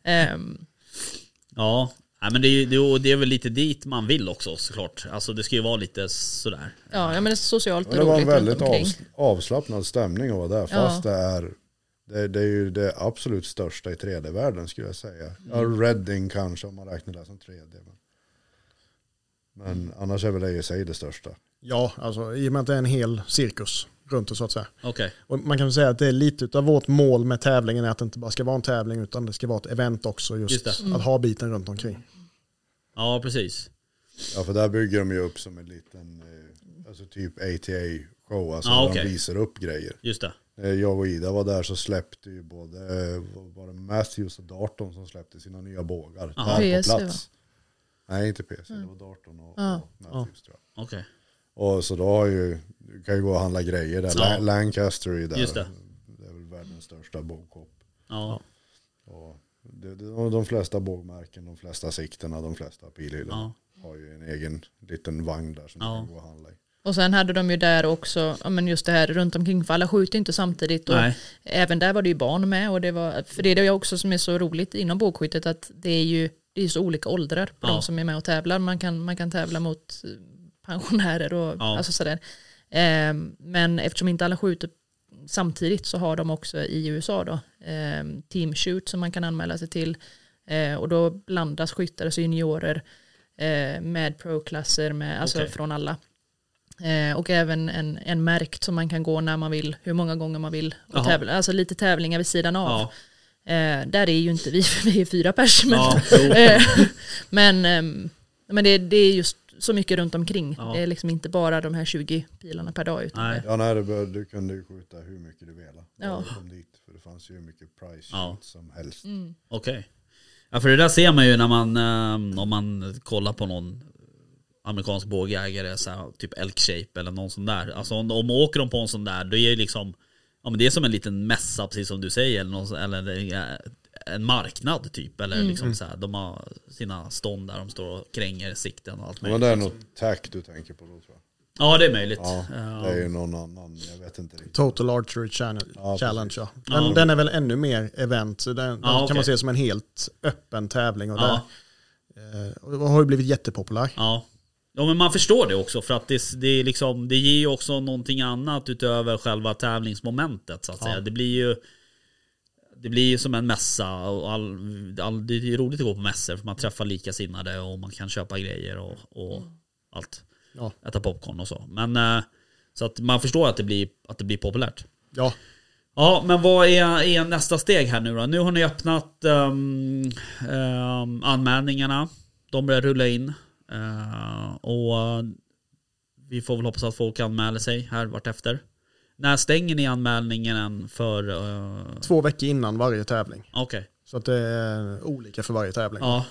ehm, Ja, Nej, men det är, det, är- det är väl lite dit man vill också såklart. Alltså det ska ju vara lite sådär. ja, ja men det är socialt och men det var en roligt väldigt avs, avslappnad stämning att vara där. Fast det är det, det är ju det absolut största i 3D-världen skulle jag säga. Ja, Mm. Redding kanske om man räknar det som 3D. Men, men annars är väl det i sig det största. Ja, alltså i och med att det är en hel cirkus runt det så att säga. Okej. Och man kan väl säga att det är lite av vårt mål med tävlingen är att det inte bara ska vara en tävling utan det ska vara ett event också. Just, Just det. att ha biten runt omkring. Ja, precis. Ja för där bygger de ju upp som en liten, eh, alltså typ ATA-show. Alltså där okej. de visar upp grejer. Just det. När jag och Ida var där så släppte ju både eh, var det Matthews och Darton som släppte sina nya bågar. Jaha. där på plats. Nej inte PC, det var Darton och, Ja. och Matthews tror jag. Okej. Och så då har ju, du kan ju gå och handla grejer där. Ja. La- Lancaster är där. Just det. det är väl världens största bågshop. Ja. Och det, det, de- de flesta bågmärken, de flesta sikterna, de flesta pilhyllorna Ja. har ju en egen liten vagn där som Ja. du kan gå och handla i. Och sen hade de ju där också, ja men just det här runt omkring, för alla skjuter inte samtidigt. Och Nej. även där var det ju barn med. Och det var, för det är det också som är så roligt inom bågskyttet, att det är ju det är så olika åldrar på Ja. de som är med och tävlar. Man kan, man kan tävla mot eh, pensionärer och Ja. alltså sådär. Ehm, men eftersom inte alla skjuter samtidigt så har de också i USA då ehm, team shoot som man kan anmäla sig till. Eh, och då blandas skyttar, alltså juniorer eh, med pro-klasser, med, alltså Okej. från alla. Eh, och även en, en märkt som man kan gå när man vill, hur många gånger man vill. Och tävla, alltså lite tävlingar vid sidan av. Ja. Eh, där är ju inte vi, för vi är fyra pers. Men, Ja, eh, men, ehm, men det, det är just så mycket runt omkring. Ja. Det är liksom inte bara de här 20 pilarna per dag. Utan Nej. Ja nej, bör, du kunde ju skjuta hur mycket du ville. Ja. Kom dit, för det fanns ju hur mycket price Ja. som helst. mm. Okej. Ja för det där ser man ju när man, eh, om man kollar på någon amerikansk bågjägare, så här, typ elk shape eller någon sån där. Alltså om, om åker de på en sån där, då är det liksom, ja men det är som en liten mässa precis som du säger, eller, någon, eller eh, en marknad typ. Eller liksom så här, de har sina stånd där de står och kränger sikten och allt Men möjligt. det är nog tack du tänker på då tror jag. Ja det är möjligt. Ja, det är ju någon annan, jag vet inte riktigt. Total Archery Channel, Ja, Challenge ja. Den, Ja. den är väl ännu mer event. Så den, den Ja, kan okej. man se som en helt öppen tävling. Och, Ja. där, eh, och har ju blivit jättepopulär. Ja. Ja men man förstår det också för att det, det, är liksom, det ger ju också någonting annat utöver själva tävlingsmomentet så att Ja. säga. Det blir ju det blir ju som en mässa och all, all, det är ju roligt att gå på mässor för man träffar likasinnade och man kan köpa grejer och, och allt. Ja. Äta popcorn och så. Men eh, så att man förstår att det blir, att det blir populärt. Ja, Ja, men vad är, är nästa steg här nu då? Nu har ni öppnat um, um, anmälningarna. De börjar rulla in. Uh, och uh, vi får väl hoppas att folk anmäler sig här vartefter. När stänger ni anmälningen för... Uh, två veckor innan varje tävling. Okej. Så att det är olika för varje tävling. Ja.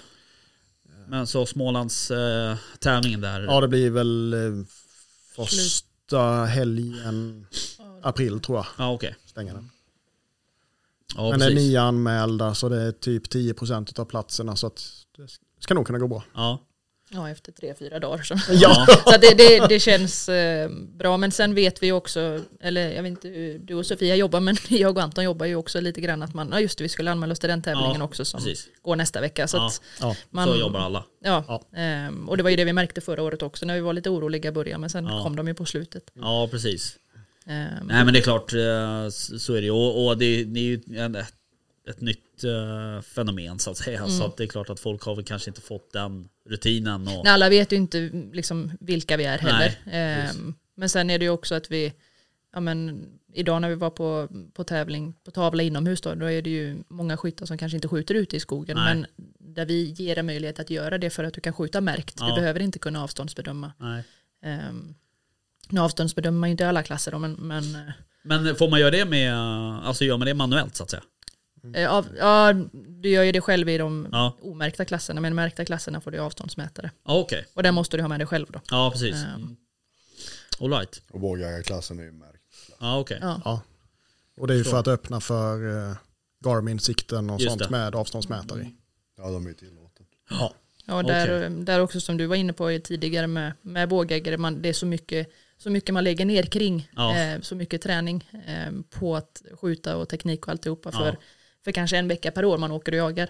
Men så Smålands uh, tävlingen där. Ja, det blir väl eh, första helgen april tror jag. Ja, okej. Stänger den. Ja, Men det är precis. nio anmälda så det är typ 10% av platserna så att det ska nog kunna gå bra. Ja. Ja, efter tre, fyra dagar. Så. Ja. Så det, det, det känns eh, bra, men sen vet vi också, eller jag vet inte hur du och Sofia jobbar, men jag och Anton jobbar ju också lite grann att man, ja just det, vi skulle anmäla oss till den tävlingen Ja, också som precis. går nästa vecka. Så Ja. att Ja. man, Så jobbar alla. Ja, ehm, och det var ju det vi märkte förra året också när vi var lite oroliga i början, men sen kom de ju på slutet. Ja, precis. Ehm, Nej men det är klart, eh, så är det. Och, och det, det är ju ett, nytt eh, fenomen så att säga. Mm. Så att det är klart att folk har väl kanske inte fått den rutinen. Och, Nej, alla vet ju inte liksom vilka vi är heller. Nej, Ehm, men sen är det ju också att vi, ja men idag när vi var på, på tävling, på tavla inomhus då, då är det ju många skyttar som kanske inte skjuter ute i skogen. Nej. Men där vi ger en möjlighet att göra det för att du kan skjuta märkt. Ja. Du behöver inte kunna avståndsbedöma. Nej. Um, nu avståndsbedömer man ju inte alla klasser då, men, men eh, Men får man göra det med, alltså gör man det manuellt så att säga? Eh, av, ja, du gör ju det själv i de Ja, omärkta klasserna, men i märkta klasserna får du avståndsmätare. okej. Och den måste du ha med dig själv då. Ja, precis. Mm. All right. Och bågjägarklassen är ju märkt. Ja, okej. Ja. Ja. Och det är ju för att öppna för eh, Garmin-sikten och Just sånt det. med avståndsmätare i. Ja, de är ju tillåtet. Ja. Ja, och där, där också som du var inne på tidigare med, med bågägare, man, det är så mycket, så mycket man lägger ner kring, Ja. eh, så mycket träning eh, på att skjuta och teknik och alltihopa Ja. för, för kanske en vecka per år man åker och jagar.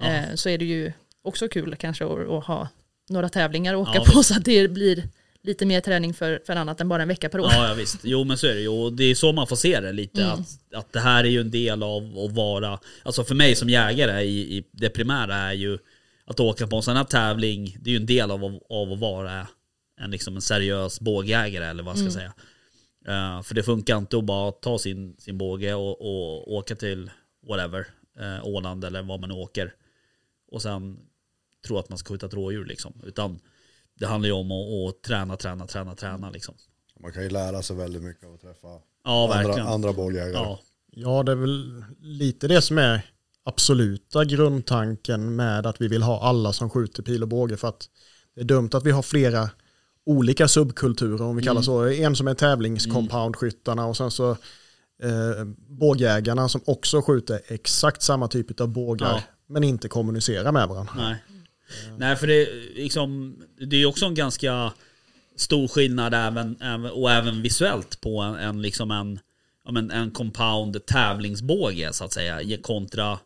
Ja. Eh, så är det ju också kul kanske att, att ha några tävlingar att åka Ja, på så att det blir lite mer träning för, för annat än bara en vecka per år. Ja, ja visst. Jo men så är det ju. Och det är så man får se det lite. Mm. Att, att det här är ju en del av att vara, alltså för mig som jägare, i, i det primära är ju att åka på en sån här tävling, det är ju en del av, av att vara en, liksom en seriös bågjägare eller vad jag ska säga. Eh, för det funkar inte att bara ta sin, sin båge och, och åka till whatever, uh, Åland eller vad man nu åker. Och sen tro att man ska skjuta ett rådjur liksom. Utan det handlar ju om att, att träna, träna, träna, träna liksom. Man kan ju lära sig väldigt mycket av att träffa Ja, verkligen. andra, andra bågjägare. Ja, ja, det är väl lite det som är absoluta grundtanken med att vi vill ha alla som skjuter pil och båge. För att det är dumt att vi har flera olika subkulturer om vi kallar så. En som är tävlingscompoundskyttarna och sen så eh, bågjägarna som också skjuter exakt samma typ av bågar Ja. men inte kommunicerar med varandra. nej. Nej, för det, är liksom, det är också en ganska stor skillnad även, och även visuellt på en, en, liksom en, men en compound tävlingsbåge så att säga kontra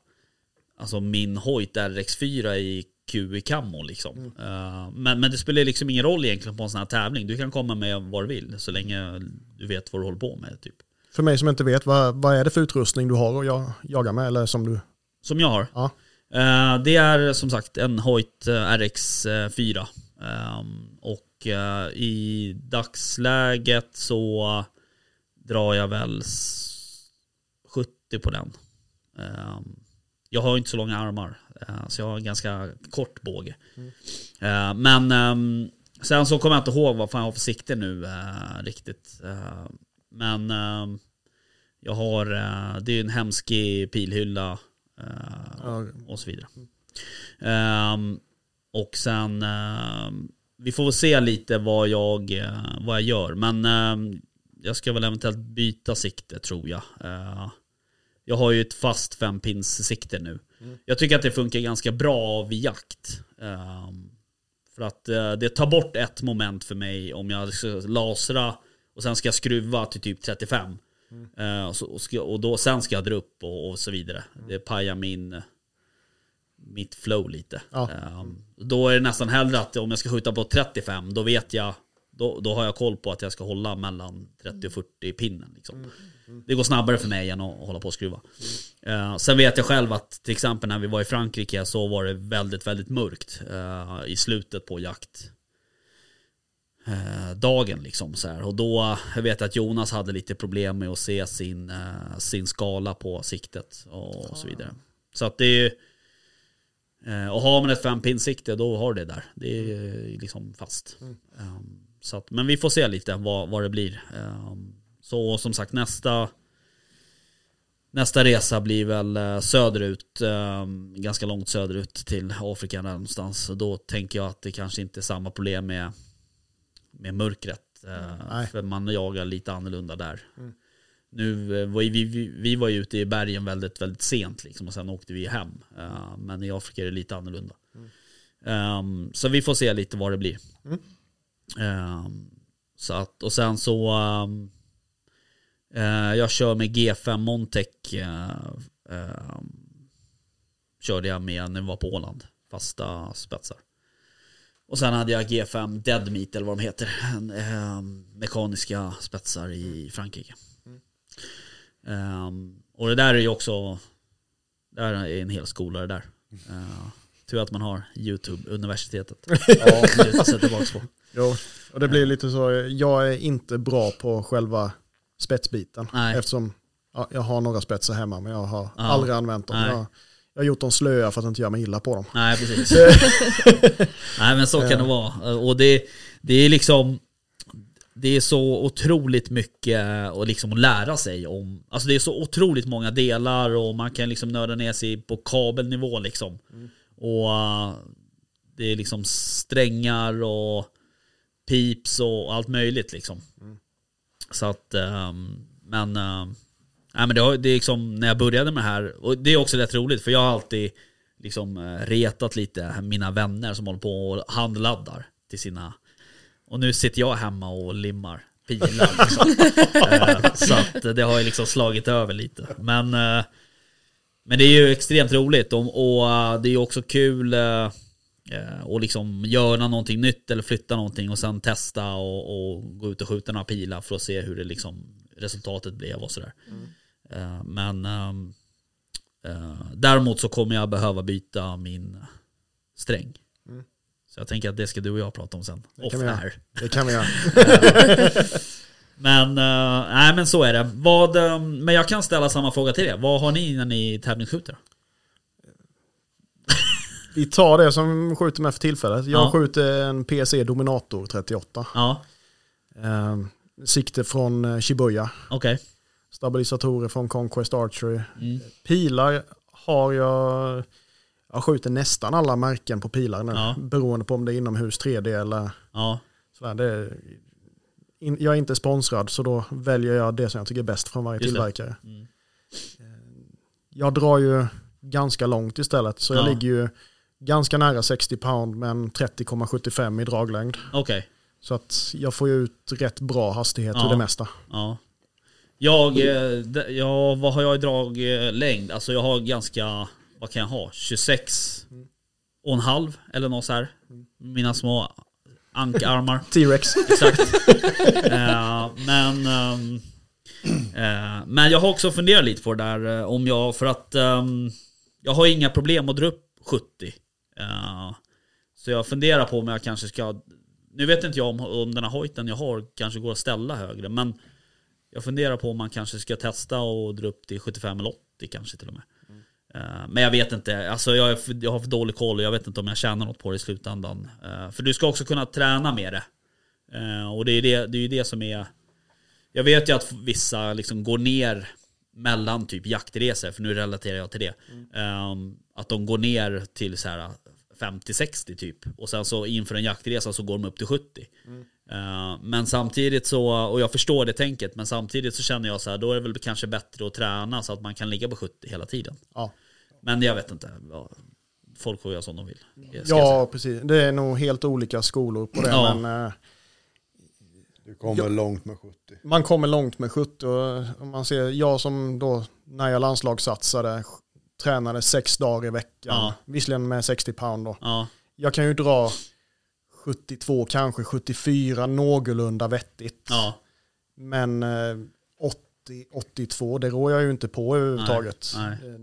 alltså min Hoyt RX4 i Q i camo liksom. Eh, men, men det spelar liksom ingen roll egentligen på en sån här tävling. Du kan komma med vad du vill så länge du vet vad du håller på med. Typ. För mig som inte vet, vad, vad är det för utrustning du har att ja- jaga med? Eller som du, Som jag har. Ja. Eh, det är som sagt en Hoyt eh, RX4. Ehm, och eh, i dagsläget så drar jag väl s- 70 på den. Ehm, jag har inte så långa armar. eh, så jag har en ganska kort båge. Eh, men ehm, sen så kommer jag inte ihåg vad fan jag har för sikte nu riktigt. Eh, men ehm, jag har, eh, det är en hemskig pilhylla eh, Ja. och så vidare. Ehm, och sen, ehm, vi får väl se lite vad jag, eh, vad jag gör. Men ehm, jag ska väl eventuellt byta sikte tror jag. Eh, jag har ju ett fast fempins sikte nu. Jag tycker att det funkar ganska bra vid jakt. För att eh, det tar bort ett moment för mig om jag ska lasra och sen ska jag skruva till typ 35. Eh, och, så, och, ska, och då, sen ska jag dra upp och, och så vidare. Det pajar min, mitt flow lite. Ja. Ehm, då är det nästan hellre att om jag ska skjuta på 35, då vet jag, då, då har jag koll på att jag ska hålla mellan 30 och 40 i pinnen. Liksom. Det går snabbare för mig än att hålla på och skruva. Eh, sen vet jag själv att till exempel när vi var i Frankrike så var det väldigt, väldigt mörkt eh, i slutet på jakt eh, dagen liksom så här. Och då, jag vet att Jonas hade lite problem med att se sin, eh, sin skala på siktet och, så vidare. Så att det är eh, och har man ett fempinsikte då har det där. Det är liksom fast. Um, så att, men vi får se lite vad, vad det blir. Um, så som sagt nästa Nästa resa blir väl eh, söderut, eh, ganska långt söderut till Afrika någonstans. Då tänker jag att det kanske inte är samma problem med, med mörkret. eh, Nej. För man jagar lite annorlunda där. Nu eh, var vi, vi, vi var ju ute i bergen väldigt, väldigt sent liksom, och sen åkte vi hem. Eh, men i Afrika är det lite annorlunda. Ehm, så vi får se lite vad det blir. Ehm, så att, och sen så ehm, eh, jag kör med G5 Montec eh, ehm, körde jag med när vi var på Åland. Fasta spetsar. Och sen hade jag G5 Dead Meat eller vad de heter. Ehm, mekaniska spetsar i Frankrike. Ehm, och det där är ju också, där är en hel skola det där. Uh, tur att man har YouTube-universitetet. Ja, Luta sig tillbaka på. Jo, och det blir lite så, jag är inte bra på själva spetsbiten. Nej. Eftersom ja, jag har några spetsar hemma men jag har Ja. aldrig använt dem. Jag, jag har gjort dem slöa för att inte göra mig illa på dem. Nej precis. Nej men så kan det vara. Och det, det är liksom Det är så otroligt mycket och liksom att lära sig om Alltså det är så otroligt många delar och man kan liksom nörda ner sig på kabelnivå liksom. Och uh, det är liksom strängar och pips och allt möjligt liksom. Så att, um, men uh, Nej men det, har, det är liksom när jag började med det här, och det är också rätt roligt för jag har alltid liksom eh, retat lite mina vänner som håller på och handladdar till sina Och nu sitter jag hemma och limmar pilar liksom. Eh, Så att det har ju liksom slagit över lite Men eh, Men det är ju extremt roligt och, och det är ju också kul Och liksom göra någonting nytt eller flytta någonting och sen testa och, och gå ut och skjuta några pilar för att se hur det liksom resultatet blev och sådär. Eh, Men ehm, eh, däremot så kommer jag behöva byta min sträng. Så jag tänker att det ska du och jag prata om sen. Off kan vi göra. air. Det kan vi göra. Men, eh, nej men så är det. Vad, eh, men jag kan ställa samma fråga till er. Vad har ni när ni tävlingsskjuter? Vi tar det som skjuter med för tillfället. Jag Ja. skjuter en PSE Dominator 38. Ja, Eh, sikte från eh, Shibuya. okej. Stabilisatorer från Conquest Archery. Mm. Pilar har jag... Jag skjuter nästan alla märken på pilar nu. Ja. Beroende på om det är inomhus 3D eller Ja, sådär. Det är, in, jag är inte sponsrad så då väljer jag det som jag tycker är bäst från varje Just tillverkare. Mm. Jag drar ju ganska långt istället. Så jag Ja. ligger ju ganska nära 60 pound men 30,75 i draglängd. okej. Så att jag får ju ut rätt bra hastighet Ja. ur det mesta. Ja. Jag, eh, d- ja, vad har jag i draglängd? Alltså jag har ganska, vad kan jag ha? 26 och en halv eller något så här. Mina små ankarmar. T-Rex. Exakt. Eh, men, ehm, eh, men jag har också funderat lite på det där eh, om jag, för att ehm, jag har inga problem att dra upp 70. Eh, så jag funderar på om jag kanske ska, nu vet inte jag om, om den här hojten jag har kanske går att ställa högre, men jag funderar på om man kanske ska testa och dra upp till 75 eller 80 kanske till och med. Eh, Men jag vet inte, alltså jag, för, jag har för dålig koll och jag vet inte om jag tjänar något på det i slutändan. Eh, För du ska också kunna träna med det. Eh, Och det är, det, det är ju det som är... Jag vet ju att vissa liksom går ner mellan typ jaktresor, för nu relaterar jag till det. Eh, Att de går ner till så här 50-60 typ. Och sen så inför en jaktresa så går de upp till 70. Eh, Men samtidigt så, och jag förstår det tänket, men samtidigt så känner jag så här, då är det väl kanske bättre att träna så att man kan ligga på 70 hela tiden. Ja. Men jag vet inte. ja, Folk får göra som de vill. Jag ja, precis. Det är nog helt olika skolor på det. Ja. Men eh, Du kommer långt med 70. man kommer långt med 70. Och om man ser, jag som då, när jag landslagssatsade, tränade sex dagar i veckan. Ja. Visserligen med 60 pound då. Ja, Jag kan ju dra 72, kanske 74 någorlunda vettigt. ja, Men eh, 80, 82, det rår jag ju inte på överhuvudtaget. Nej, Eh,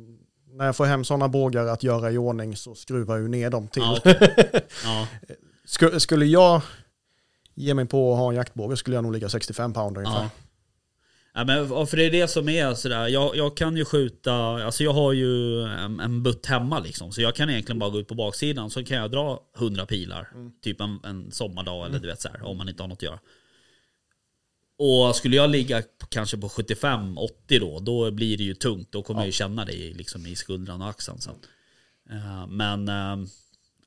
När jag får hem sådana bågar att göra i ordning så skruvar jag ju ner dem till. ja, okej. ja, Sku- Skulle jag ge mig på att ha en jaktbåge skulle jag nog ligga 65 pound ungefär. ja. Ja, men, ja, för det är det som är sådär, jag, jag kan ju skjuta, alltså jag har ju en, en butt hemma liksom. Så jag kan egentligen bara gå ut på baksidan så kan jag dra 100 pilar. Typ en, en sommardag eller du vet så här, om man inte har något att göra. Och skulle jag ligga kanske på 75-80 då, då blir det ju tungt. Då kommer jag ju känna det i, liksom, i skuldran och axeln sen. Eh, men eh,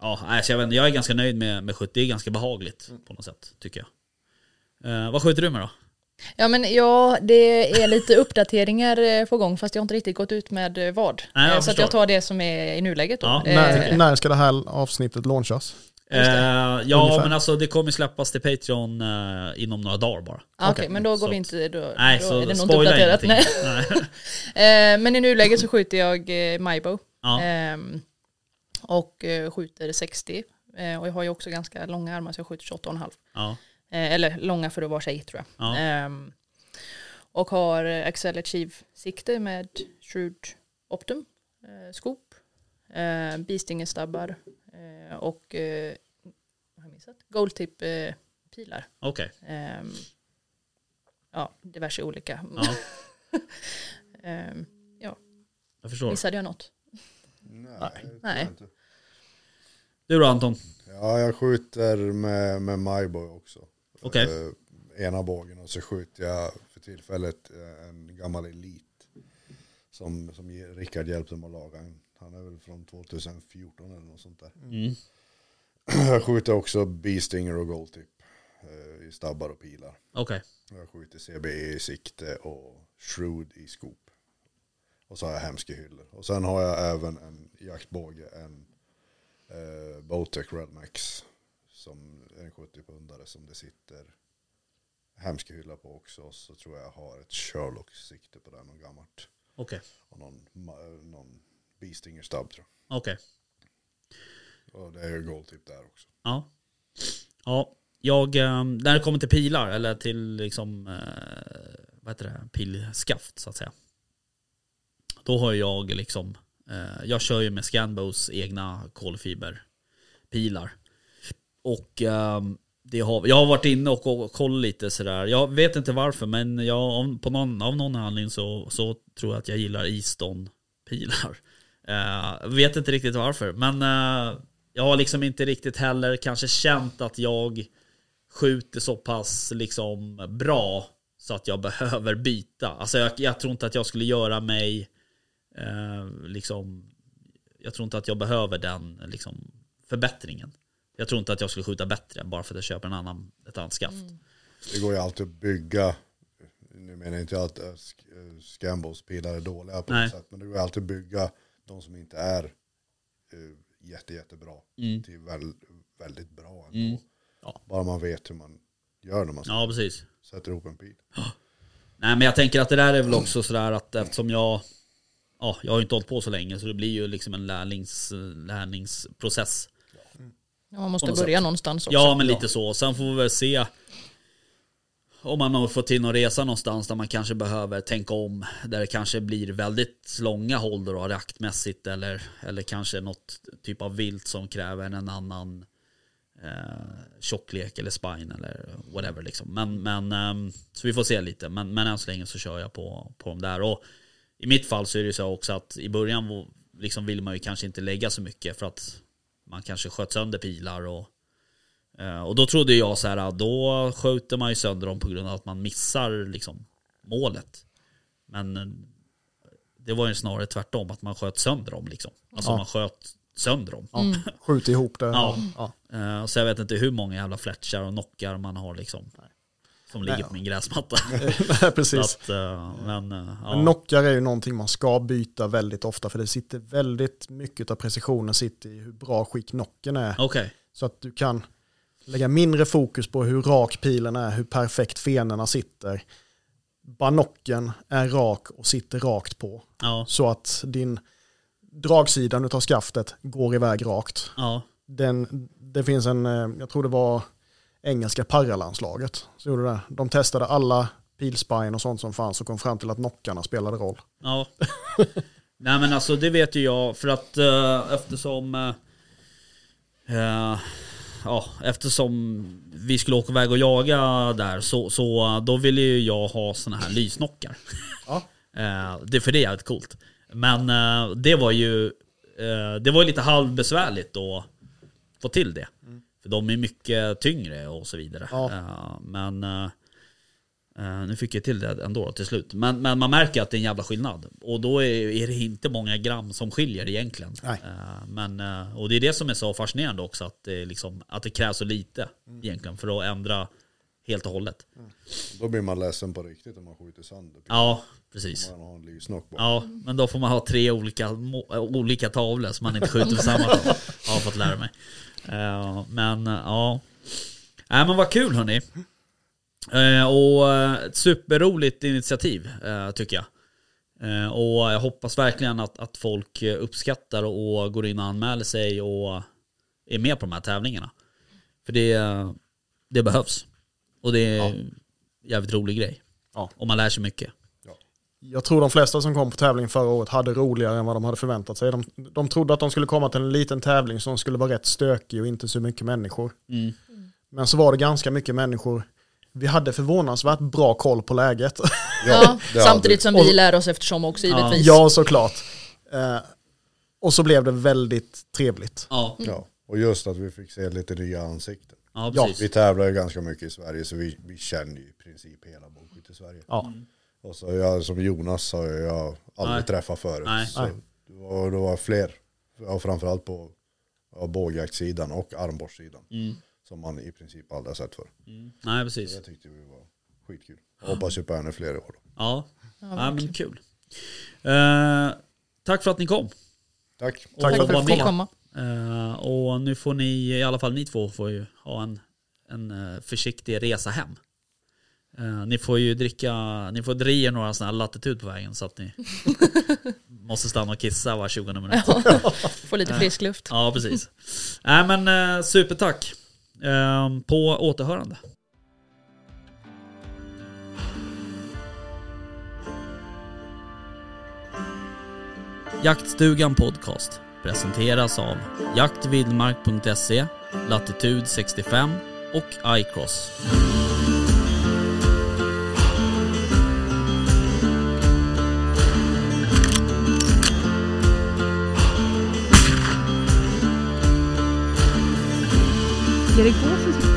ja, alltså jag, vet, jag är ganska nöjd med, med 70, det är ganska behagligt på något sätt tycker jag. Eh, vad skjuter du med då? Ja men ja, det är lite uppdateringar eh, på gång fast jag har inte riktigt gått ut med eh, vad. Nej, jag Eh, så att förstår. jag tar det som är i nuläget då. Ja. När, när ska det här avsnittet launchas? Eh, ja Ungefär. men alltså det kommer släppas till Patreon eh, inom några dagar bara. ah, Okej, men då Så går vi att- inte, då, Nej då så är det nog inte uppdaterat. Nej. Eh, men i nuläget så skjuter jag eh, Majbo. Ja. Ehm, och eh, skjuter 60. Eh, och jag har ju också ganska långa armar så jag skjuter 28,5. Ja. Eh, eller långa för att vara tjej tror jag. Ja. Ehm, och har Axel Achieve-sikte med Shrewd Optum, eh, skop, eh, Beastingestabbar eh, och eh, vad har jag missat? Goldtip eh, pilar. Okej. Ehm, ja, diverse olika. Ja, Ehm, jag förstår. missade jag något? Nej. Nej. Du då Anton? Ja, jag skjuter med, med MyBoy också. Okej. Eh, ena bågen och så skjuter jag för tillfället eh, en gammal Elit. Som, som Rickard hjälpte mig att laga. Han- är väl från 2014 eller något sånt där. Mm. Jag skjuter också Beestinger och Goldtip eh, i stabbar och pilar. Okej. Jag skjuter CBE i sikte och Shrewd i skop. Och så har jag hemska hyllor. Och sen har jag även en jaktbåge, en eh, Bowtech Red Max. Som en 70 pundare som det sitter hemska hylla på också. Så tror jag jag har ett Sherlock sikte på den och gammalt. Okej. Och någon, någon Beestinger stubb tror jag. Okej. Och det är ju Goldtip där också. Ja. Ja, jag, eh, när det kommer till pilar eller till liksom, eh, vad heter det, pilskaft så att säga. Då har jag liksom, eh, jag kör ju med Scanbos egna kolfiberpilar. Och um, det har, jag har varit inne och, och kollat lite sådär. Jag vet inte varför men jag, av- på någon, av någon anledning så, så tror jag att jag gillar Easton-pilar. Uh, eh, vet inte riktigt varför men uh, jag har liksom inte riktigt heller kanske känt att jag skjuter så pass liksom bra så att jag behöver byta. Alltså jag, jag tror inte att jag skulle göra mig uh, liksom jag tror inte att jag behöver den liksom, förbättringen. Jag tror inte att jag skulle skjuta bättre bara för att jag köper en annan, ett annat skaft. Det går ju alltid att bygga, nu menar jag inte att sk- äh, Scambos pilar är dåliga på Nej. något sätt, men det går ju alltid att bygga de som inte är uh, jätte, jättebra Mm. till väl, väldigt bra ändå. Mm. Ja. Bara man vet hur man gör när man Ja, precis. sätter ihop en pil. Nej men jag tänker att det där är väl också sådär att eftersom jag Ja, jag har ju inte hållit på så länge så det blir ju liksom en lärlings, lärningsprocess. Man måste börja sätt. någonstans också. Ja men lite så. Sen får vi väl se om man har fått till någon resa någonstans där man kanske behöver tänka om. Där det kanske blir väldigt långa håll då raktmässigt eller, eller kanske något typ av vilt som kräver en annan eh, tjocklek eller spine eller whatever liksom. Men, men ehm, så vi får se lite. Men, men än så länge så kör jag på, på de där. Och i mitt fall så är det så också att i början liksom vill man ju kanske inte lägga så mycket för att man kanske sköt sönder pilar och eh, och då trodde jag så här, då skjuter man ju sönder dem på grund av att man missar liksom målet. Men eh, det var ju snarare tvärtom, att man sköt sönder dem liksom. Alltså Ja. man sköt sönder dem. Ja. Skjut ihop det. Ja. Ja. Eh, Så jag vet inte hur många jävla fletchar och knockar man har liksom. Som ligger på min gräsmatta. Precis. att, eh, men eh, ja. Men knockar är ju någonting man ska byta väldigt ofta för det sitter väldigt mycket av precisionen sitter i hur bra skick knocken är. Okej, Så att du kan lägga mindre fokus på hur rak pilen är, hur perfekt fenorna sitter. Banocken är rak och sitter rakt på. ja, Så att din dragsidan av skaftet går iväg rakt. ja, Den, det finns en, eh, jag tror det var engelska paralandslaget. Så gjorde det. De testade alla pilspine och sånt som fanns och kom fram till att knockarna spelade roll. ja. Nej men alltså det vet ju jag för att eh, eftersom eh, eh, Ja, eftersom vi skulle åka iväg och jaga där så, så eh, då ville ju jag ha såna här lysnockar. Ja. Eh, det, för det är jävligt coolt. Men det var ju Det var lite halvbesvärligt att få till det. För de är mycket tyngre och så vidare. Ja. Eh, men eh, nu fick jag till det ändå till slut. Men, men man märker att det är en jävla skillnad. Och då är, är det inte många gram som skiljer egentligen. Nej. Eh, men, och det är det som är så fascinerande också. Att det, liksom, att det krävs så lite egentligen för att ändra helt och hållet. Då blir man ledsen på riktigt om man skjuter sönder. Ja, precis. Man har en lysnock bara. Ja, men då får man ha tre olika, olika tavlor så man inte skjuter på samma tavla. Har jag fått lära mig. Eh, men eh, ja. Nej men vad kul hörni. Eh, och ett superroligt initiativ tycker jag. Och jag hoppas verkligen att, att folk uppskattar och går in och anmäler sig och är med på de här tävlingarna. För det, det behövs. Och det är en jävligt rolig grej. Ja. Och man lär sig mycket. Jag tror de flesta som kom på tävling förra året hade roligare än vad de hade förväntat sig. De, de trodde att de skulle komma till en liten tävling som skulle vara rätt stökig och inte så mycket människor. Mm. Men så var det ganska mycket människor vi hade förvånansvärt bra koll på läget. Ja, samtidigt som vi lär oss eftersom också givetvis. ja, såklart. Eh, och så blev det väldigt trevligt. Ja, Ja. Och just att vi fick se lite nya ansikten. ja precis. Vi tävlar ju ganska mycket i Sverige så vi, vi känner ju i princip hela bågskytte i Sverige. Ja. Och så jag som Jonas har jag aldrig Nej. träffat förut. Nej. Så Nej. det, var, det var fler, ja, framförallt på ja, bågjaktssidan och armborstsidan. Mm. Som man i princip aldrig har sett förr. Mm. Nej, Så precis. det tyckte vi var skitkul. Jag hoppas ju på ännu fler i år. Då. Ja, Ja, men kul. Eh, tack för att ni kom. Tack. Tack för att Och vi fick komma. Eh, och nu får ni, i alla fall ni två, får ju ha en, en eh, försiktig resa hem. Eh, ni får ju dricka, ni får dra er några sådana här latitud på vägen så att ni måste stanna och kissa var 20 minut. Ja, Få lite frisk luft. ja precis. Nej men eh, supertack. Eh, på återhörande. Jaktstugan Podcast presenteras av jaktvildmark.se, Latitud 65 och iCross. Är